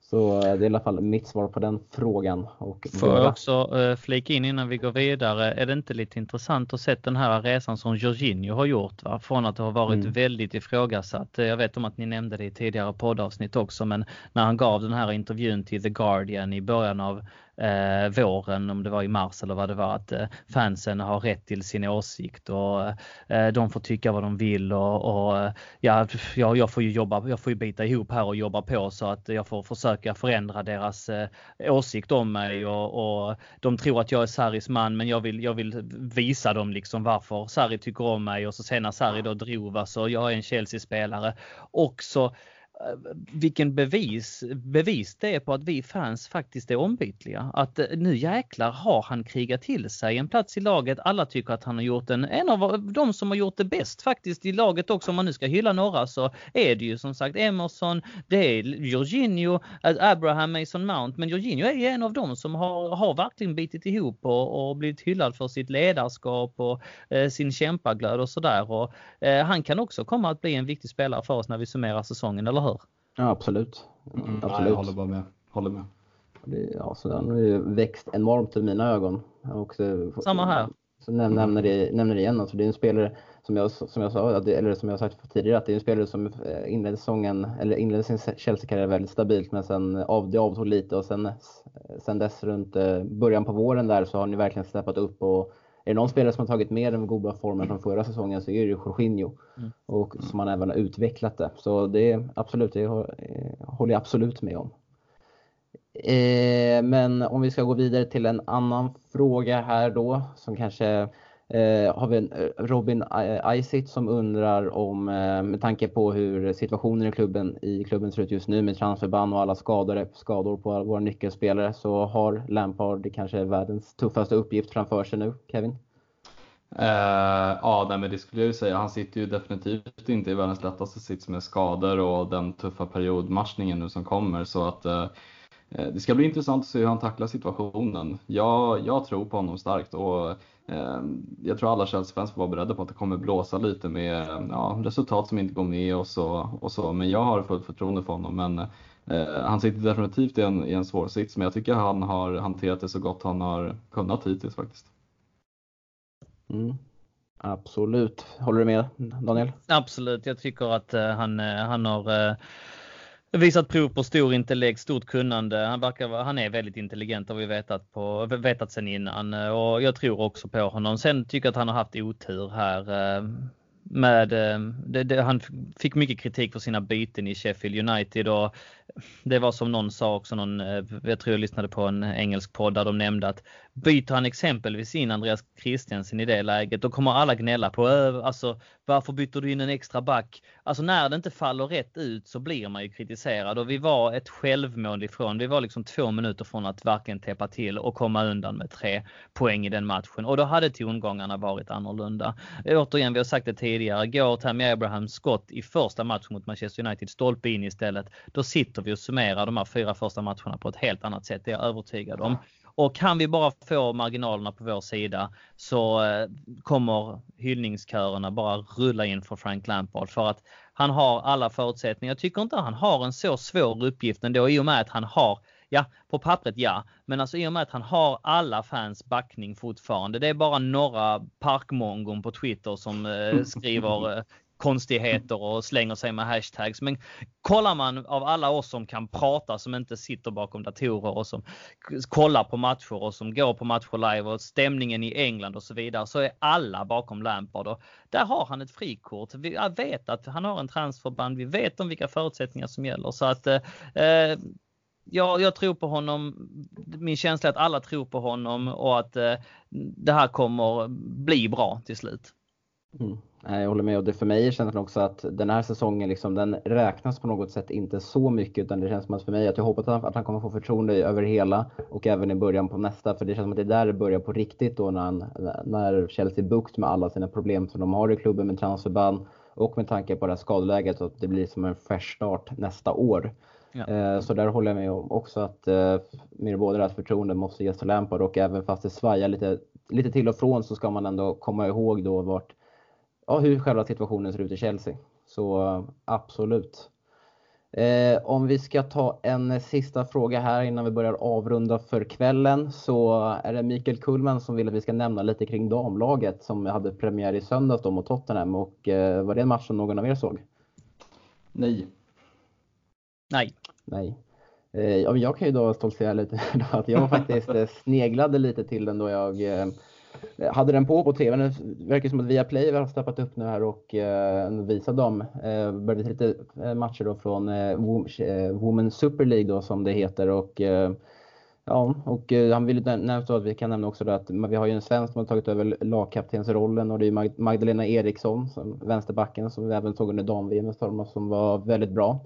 Så eh, det är i alla fall mitt svar på den frågan. Och Får jag också uh, flika in innan vi går vidare. Är det inte lite intressant att se den här resan som Jorginho har gjort? Va? Från att ha varit mm. väldigt ifrågasatt. Jag vet om att ni nämnde det i tidigare poddavsnitt också, men när han gav den här intervjun till The Guardian i början av eh, våren, om det var i mars eller vad det var, att eh, fansen har rätt till sin åsikt och eh, de får tycka vad de vill och, och eh, ja, jag, jag får ju jobba, jag får ju bita ihop här och jobba på så att jag får försöka förändra deras eh, åsikt om mig och, och de tror att jag är Saris man men jag vill, jag vill visa dem liksom varför Sarri tycker om mig och så sen när Sarri då drog så jag är en Chelsea-spelare. Också Eh, vilken bevis, bevis det är på att vi fans faktiskt är ombytliga. Att eh, nu jäklar har han krigat till sig en plats i laget. Alla tycker att han har gjort en, en av de som har gjort det bäst faktiskt i laget också. Om man nu ska hylla några så är det ju som sagt Emerson, det är Jorginho, eh, Abraham, Mason Mount. Men Jorginho är ju en av dem som har, har verkligen bitit ihop och, och blivit hyllad för sitt ledarskap och eh, sin kämpaglöd och sådär. Och eh, han kan också komma att bli en viktig spelare för oss när vi summerar säsongen, eller hur? Hör. Ja, absolut. Mm, absolut. Nej, jag håller bara med. Håller med. Det, ja, så den har ju växt enormt i mina ögon. Och så, Samma här. Så näm, nämner, det, nämner det igen. Alltså, det är en spelare, som jag, som jag sa, eller som jag sagt tidigare, att det är en spelare som eh, inledde säsongen, eller inledde sin Chelsea-karriär väldigt stabilt, men sen av, det avtog lite och sen, sen dess runt eh, början på våren där så har ni verkligen steppat upp och det någon spelare som har tagit med den goda formen från förra säsongen så är det ju Jorginho. Mm. Och som han även har utvecklat det. Så det är absolut, det håller jag absolut med om. Eh, men om vi ska gå vidare till en annan fråga här då som kanske Eh, har vi en eh, Robin eh, Isitt som undrar om, eh, med tanke på hur situationen i klubben, i klubben ser ut just nu med transferban och alla skador, skador på våra nyckelspelare, så har Lampard kanske världens tuffaste uppgift framför sig nu, Kevin? Eh, ja, nej, men det skulle jag ju säga. Han sitter ju definitivt inte i världens lättaste sits med skador och den tuffa periodmatchningen nu som kommer. Så att eh, eh det ska bli intressant att se hur han tacklar situationen. Jag, jag tror på honom starkt och jag tror alla Chelsea-fans får vara beredda på att det kommer blåsa lite med ja, resultat som inte går med och så, och så. Men jag har fullt förtroende för honom. Men eh, han sitter definitivt i en, i en svår sits, men jag tycker han har hanterat det så gott han har kunnat hittills faktiskt. Mm. Absolut. Håller du med Daniel? Absolut. Jag tycker att uh, han, uh, han har uh, visat prov på stor intellekt, stort kunnande. Han verkar han är väldigt intelligent har vi vetat på vetat sen innan och jag tror också på honom. Sen tycker jag att han har haft otur här eh, med, eh, det, det, han fick mycket kritik för sina byten i Sheffield United och det var som någon sa också, någon, eh, jag tror jag lyssnade på en engelsk podd där de nämnde att byter han exempelvis in Andreas Christiansen i det läget, då kommer alla gnälla på alltså varför byter du in en extra back? Alltså när det inte faller rätt ut så blir man ju kritiserad och vi var ett självmål ifrån. Vi var liksom två minuter från att verkligen täppa till och komma undan med tre poäng i den matchen och då hade tongångarna varit annorlunda. Återigen, vi har sagt det tidigare, går Tammy Abrahams skott i första matchen mot Manchester United stolpe in istället, då sitter vi och summerar de här fyra första matcherna på ett helt annat sätt, det är jag övertygad om. Och kan vi bara få marginalerna på vår sida så eh, kommer hyllningskörerna bara rulla in för Frank Lampard för att han har alla förutsättningar. Jag tycker inte han har en så svår uppgift ändå i och med att han har Ja, på pappret ja, men alltså i och med att han har alla fans backning fortfarande. Det är bara några parkmongon på Twitter som eh, skriver eh, konstigheter och slänger sig med hashtags. Men kollar man av alla oss som kan prata, som inte sitter bakom datorer och som kollar på matcher och som går på matcher live och stämningen i England och så vidare, så är alla bakom Lampard. Och där har han ett frikort. Vi vet att han har en transferband. Vi vet om vilka förutsättningar som gäller. Så att eh, jag, jag tror på honom. Min känsla är att alla tror på honom och att eh, det här kommer bli bra till slut. Mm. Jag håller med och det för mig känns det också att den här säsongen liksom, den räknas på något sätt inte så mycket utan det känns som att för mig att jag hoppas att han, att han kommer få förtroende över hela och även i början på nästa för det känns som att det är där det börjar på riktigt då när, han, när Chelsea bukt med alla sina problem som de har i klubben med transferban och med tanke på det här skadeläget att det blir som en fresh start nästa år. Ja. Eh, så där håller jag med om också att eh, med båda deras förtroende måste ges till Lampard och även fast det svajar lite, lite till och från så ska man ändå komma ihåg då vart ja, hur själva situationen ser ut i Chelsea. Så absolut. Eh, om vi ska ta en sista fråga här innan vi börjar avrunda för kvällen så är det Mikael Kullman som vill att vi ska nämna lite kring damlaget som hade premiär i söndags mot Tottenham och eh, var det en match som någon av er såg? Nej. Nej. Nej. Eh, jag kan ju då stoltsera lite att jag faktiskt eh, sneglade lite till den då jag eh, hade den på på tv. Det verkar som att Viaplay har steppat upp nu här och eh, visar dem. Eh, började visa lite matcher då från eh, Women's Super League då som det heter och eh, Ja, och han vill nämna att vi kan nämna också att vi har ju en svensk som har tagit över lagkaptensrollen och det är Magdalena Eriksson, som, vänsterbacken, som vi även såg under dam-VM som var väldigt bra.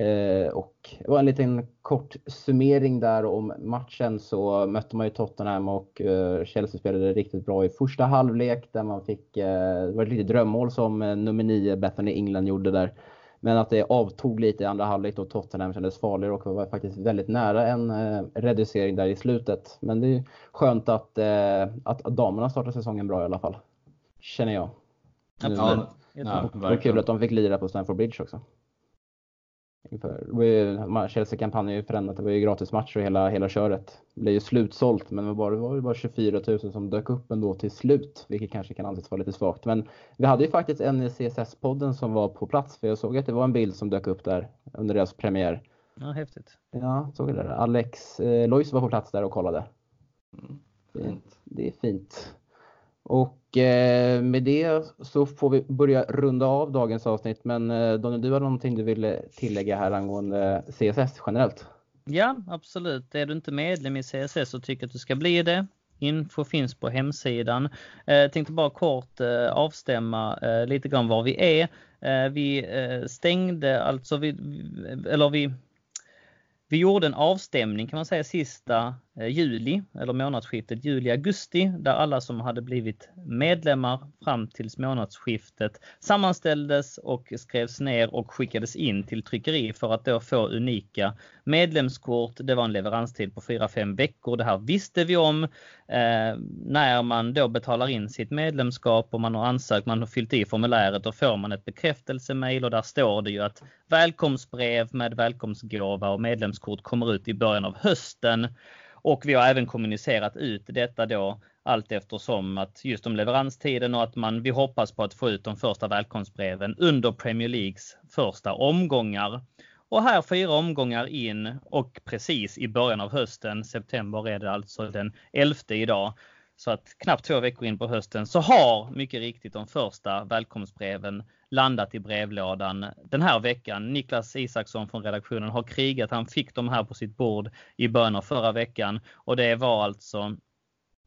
Eh, och det var en liten kort summering där om matchen så mötte man ju Tottenham och eh, Chelsea spelade riktigt bra i första halvlek där man fick, eh, det var ett litet drömmål som eh, nummer 9 Bethany England gjorde där. Men att det avtog lite i andra halvlek och Tottenham kändes farligare och var faktiskt väldigt nära en eh, reducering där i slutet. Men det är skönt att, eh, att damerna startar säsongen bra i alla fall. Känner jag. Absolut. Ja, det var kul att de fick lira på Stamford Bridge också. Inför, Chelsea-kampanjen är ju förändrat. Det var ju gratismatcher och hela, hela köret. Det blev ju slutsålt men det var, det var bara 24 000 som dök upp ändå till slut. Vilket kanske kan anses vara lite svagt. Men vi hade ju faktiskt en i CSS-podden som var på plats. För jag såg att det var en bild som dök upp där under deras premiär. Ja, häftigt. Ja, såg det där. Alex eh, Lois var på plats där och kollade. Mm. Det, det är fint. Och Eh, med det så får vi börja runda av dagens avsnitt. Men eh, Daniel, du har någonting du vill tillägga här angående eh, CSS generellt? Ja, absolut. Är du inte medlem i CSS och tycker att du ska bli det, Info finns på hemsidan. Jag eh, tänkte bara kort avstämma lite grann var vi är. Vi stängde alltså, vi, eller vi vi gjorde en avstämning kan man säga sista Eh, juli eller månadsskiftet juli-augusti där alla som hade blivit medlemmar fram tills månadsskiftet sammanställdes och skrevs ner och skickades in till tryckeri för att då få unika medlemskort. Det var en leveranstid på 4-5 veckor. Det här visste vi om. Eh, när man då betalar in sitt medlemskap och man har ansökt, man har fyllt i formuläret, då får man ett bekräftelsemail och där står det ju att välkomstbrev med välkomstgåva och medlemskort kommer ut i början av hösten. Och vi har även kommunicerat ut detta då allt eftersom att just om leveranstiden och att man, vi hoppas på att få ut de första välkomstbreven under Premier Leagues första omgångar. Och här fyra omgångar in och precis i början av hösten, september är det alltså den 11 idag, så att knappt två veckor in på hösten så har mycket riktigt de första välkomstbreven landat i brevlådan den här veckan. Niklas Isaksson från redaktionen har krigat. Han fick de här på sitt bord i början av förra veckan och det var alltså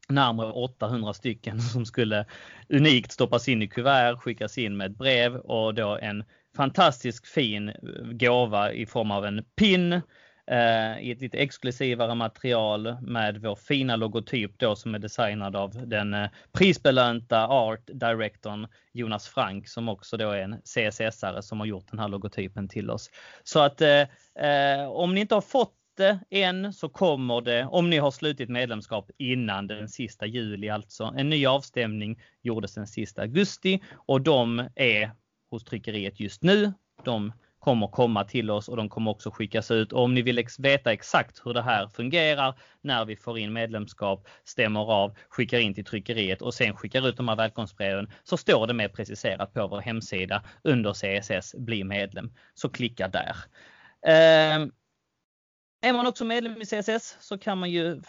närmare 800 stycken som skulle unikt stoppas in i kuvert, skickas in med ett brev och då en fantastisk fin gåva i form av en pin eh, Eh, i ett lite exklusivare material med vår fina logotyp då som är designad av den eh, prisbelönta art directorn Jonas Frank som också då är en CSS-are som har gjort den här logotypen till oss. Så att eh, eh, om ni inte har fått det än så kommer det, om ni har slutit medlemskap innan den sista juli alltså. En ny avstämning gjordes den sista augusti och de är hos tryckeriet just nu. De kommer komma till oss och de kommer också skickas ut. Och om ni vill veta exakt hur det här fungerar när vi får in medlemskap, stämmer av, skickar in till tryckeriet och sen skickar ut de här välkomstbreven så står det mer preciserat på vår hemsida under CSS bli medlem. Så klicka där. Eh, är man också medlem i CSS så kan man ju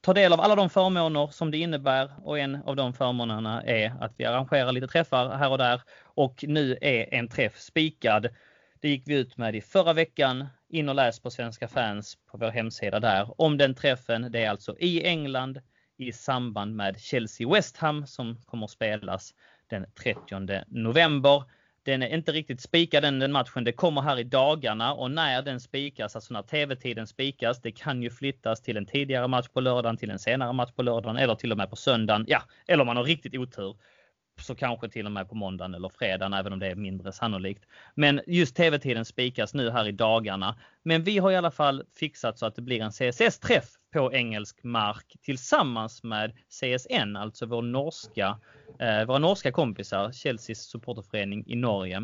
ta del av alla de förmåner som det innebär och en av de förmånerna är att vi arrangerar lite träffar här och där och nu är en träff spikad det gick vi ut med i förra veckan. In och läs på Svenska fans på vår hemsida där om den träffen. Det är alltså i England i samband med Chelsea West Ham som kommer att spelas den 30 november. Den är inte riktigt spikad än den matchen. Det kommer här i dagarna och när den spikas, alltså när tv-tiden spikas, det kan ju flyttas till en tidigare match på lördagen, till en senare match på lördagen eller till och med på söndagen. Ja, eller om man har riktigt otur så kanske till och med på måndagen eller fredagen, även om det är mindre sannolikt. Men just tv-tiden spikas nu här i dagarna. Men vi har i alla fall fixat så att det blir en CSS-träff på engelsk mark tillsammans med CSN, alltså vår norska, eh, våra norska kompisar, Chelseas supporterförening i Norge.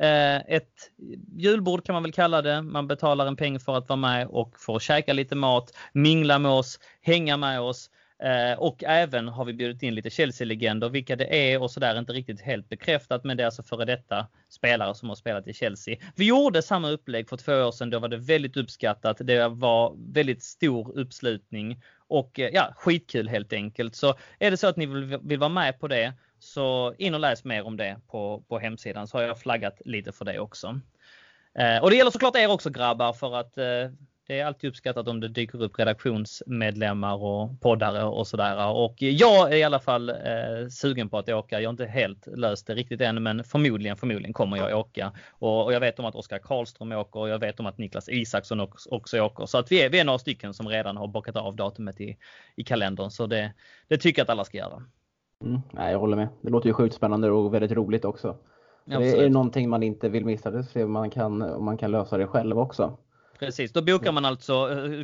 Eh, ett julbord kan man väl kalla det. Man betalar en peng för att vara med och få käka lite mat, mingla med oss, hänga med oss. Eh, och även har vi bjudit in lite Chelsea-legender, vilka det är och sådär inte riktigt helt bekräftat. Men det är alltså före detta spelare som har spelat i Chelsea. Vi gjorde samma upplägg för två år sedan. Då var det väldigt uppskattat. Det var väldigt stor uppslutning och eh, ja, skitkul helt enkelt. Så är det så att ni vill, vill vara med på det så in och läs mer om det på, på hemsidan så har jag flaggat lite för det också. Eh, och det gäller såklart er också grabbar för att eh, det är alltid uppskattat om det dyker upp redaktionsmedlemmar och poddare och sådär. Och jag är i alla fall eh, sugen på att åka. Jag har inte helt löst det riktigt än, men förmodligen, förmodligen kommer jag åka. Och, och jag vet om att Oskar Karlström åker och jag vet om att Niklas Isaksson också, också åker. Så att vi är, vi är några stycken som redan har bockat av datumet i, i kalendern. Så det, det tycker jag att alla ska göra. Mm, nej, jag håller med. Det låter ju sjukt spännande och väldigt roligt också. Det är någonting man inte vill missa. Det ser man kan, man kan lösa det själv också. Precis, då bokar man alltså,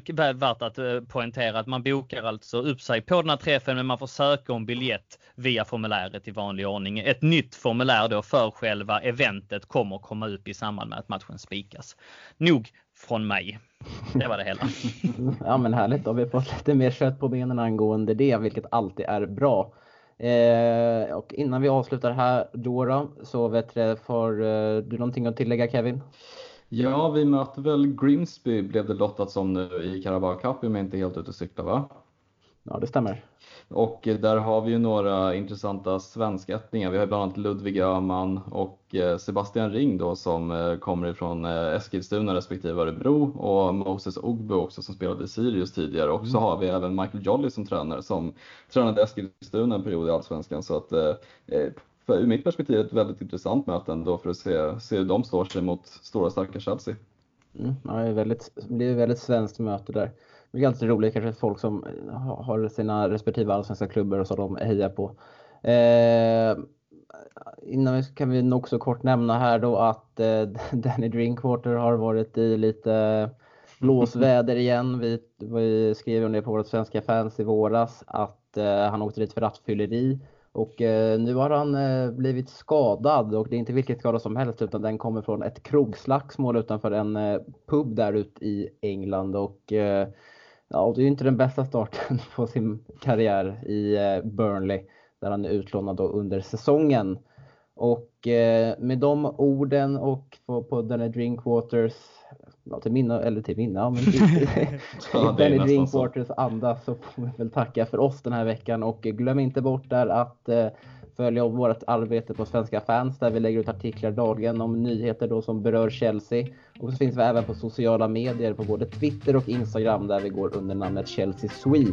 eh, värt att eh, poängtera att man bokar alltså upp sig på den här träffen men man får söka om biljett via formuläret i vanlig ordning. Ett nytt formulär då för själva eventet kommer komma upp i samband med att matchen spikas. Nog från mig. Det var det hela. ja men härligt, då har vi fått lite mer kött på benen angående det, vilket alltid är bra. Eh, och innan vi avslutar här då, då så vet du, får eh, du någonting att tillägga Kevin? Ja, vi möter väl Grimsby blev det lottat som nu i Carabao Cup om jag inte helt ute och cyklar va? Ja, det stämmer. Och där har vi ju några intressanta svenskättningar. Vi har bland annat Ludvig Öhman och eh, Sebastian Ring då som eh, kommer ifrån eh, Eskilstuna respektive Örebro och Moses Ogbu också som spelade i Sirius tidigare. Och så mm. har vi även Michael Jolly som tränare som tränade Eskilstuna en period i Allsvenskan. Så att för, ur mitt perspektiv ett väldigt intressant möte ändå för att se, se hur de står sig mot stora starka Chelsea. Mm, ja, det, är väldigt, det blir ett väldigt svenskt möte där. Det är ganska roligt kanske folk som eh, har sina respektive allsvenska klubbar och så de hejar på. Eh, innan vi kan vi nog så kort nämna här då att eh, Danny Drinkwater har varit i lite blåsväder igen. Vi, vi skrev om det på vårt svenska fans i våras att eh, han åkte dit för rattfylleri och eh, nu har han eh, blivit skadad och det är inte vilket skada som helst utan den kommer från ett krogslagsmål utanför en eh, pub där ute i England. Och eh, ja, det är inte den bästa starten på sin karriär i eh, Burnley där han är utlånad under säsongen. Och eh, med de orden och på, på Danny Drinkwaters, ja, till minna, eller till minna, men till, ja, Danny Drinkwaters anda så får vi väl tacka för oss den här veckan och glöm inte bort där att eh, följa vårt arbete på Svenska fans där vi lägger ut artiklar dagligen om nyheter då som berör Chelsea. Och så finns vi även på sociala medier på både Twitter och Instagram där vi går under namnet Chelsea Swee.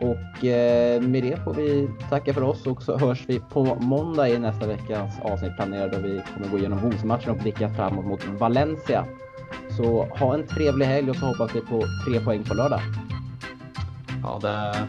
Och eh, med det får vi tacka för oss och så hörs vi på måndag i nästa veckas avsnitt planerad där vi kommer gå igenom Wolves-matchen och blicka framåt mot Valencia. Så ha en trevlig helg och så hoppas vi på tre poäng på lördag. Ja, det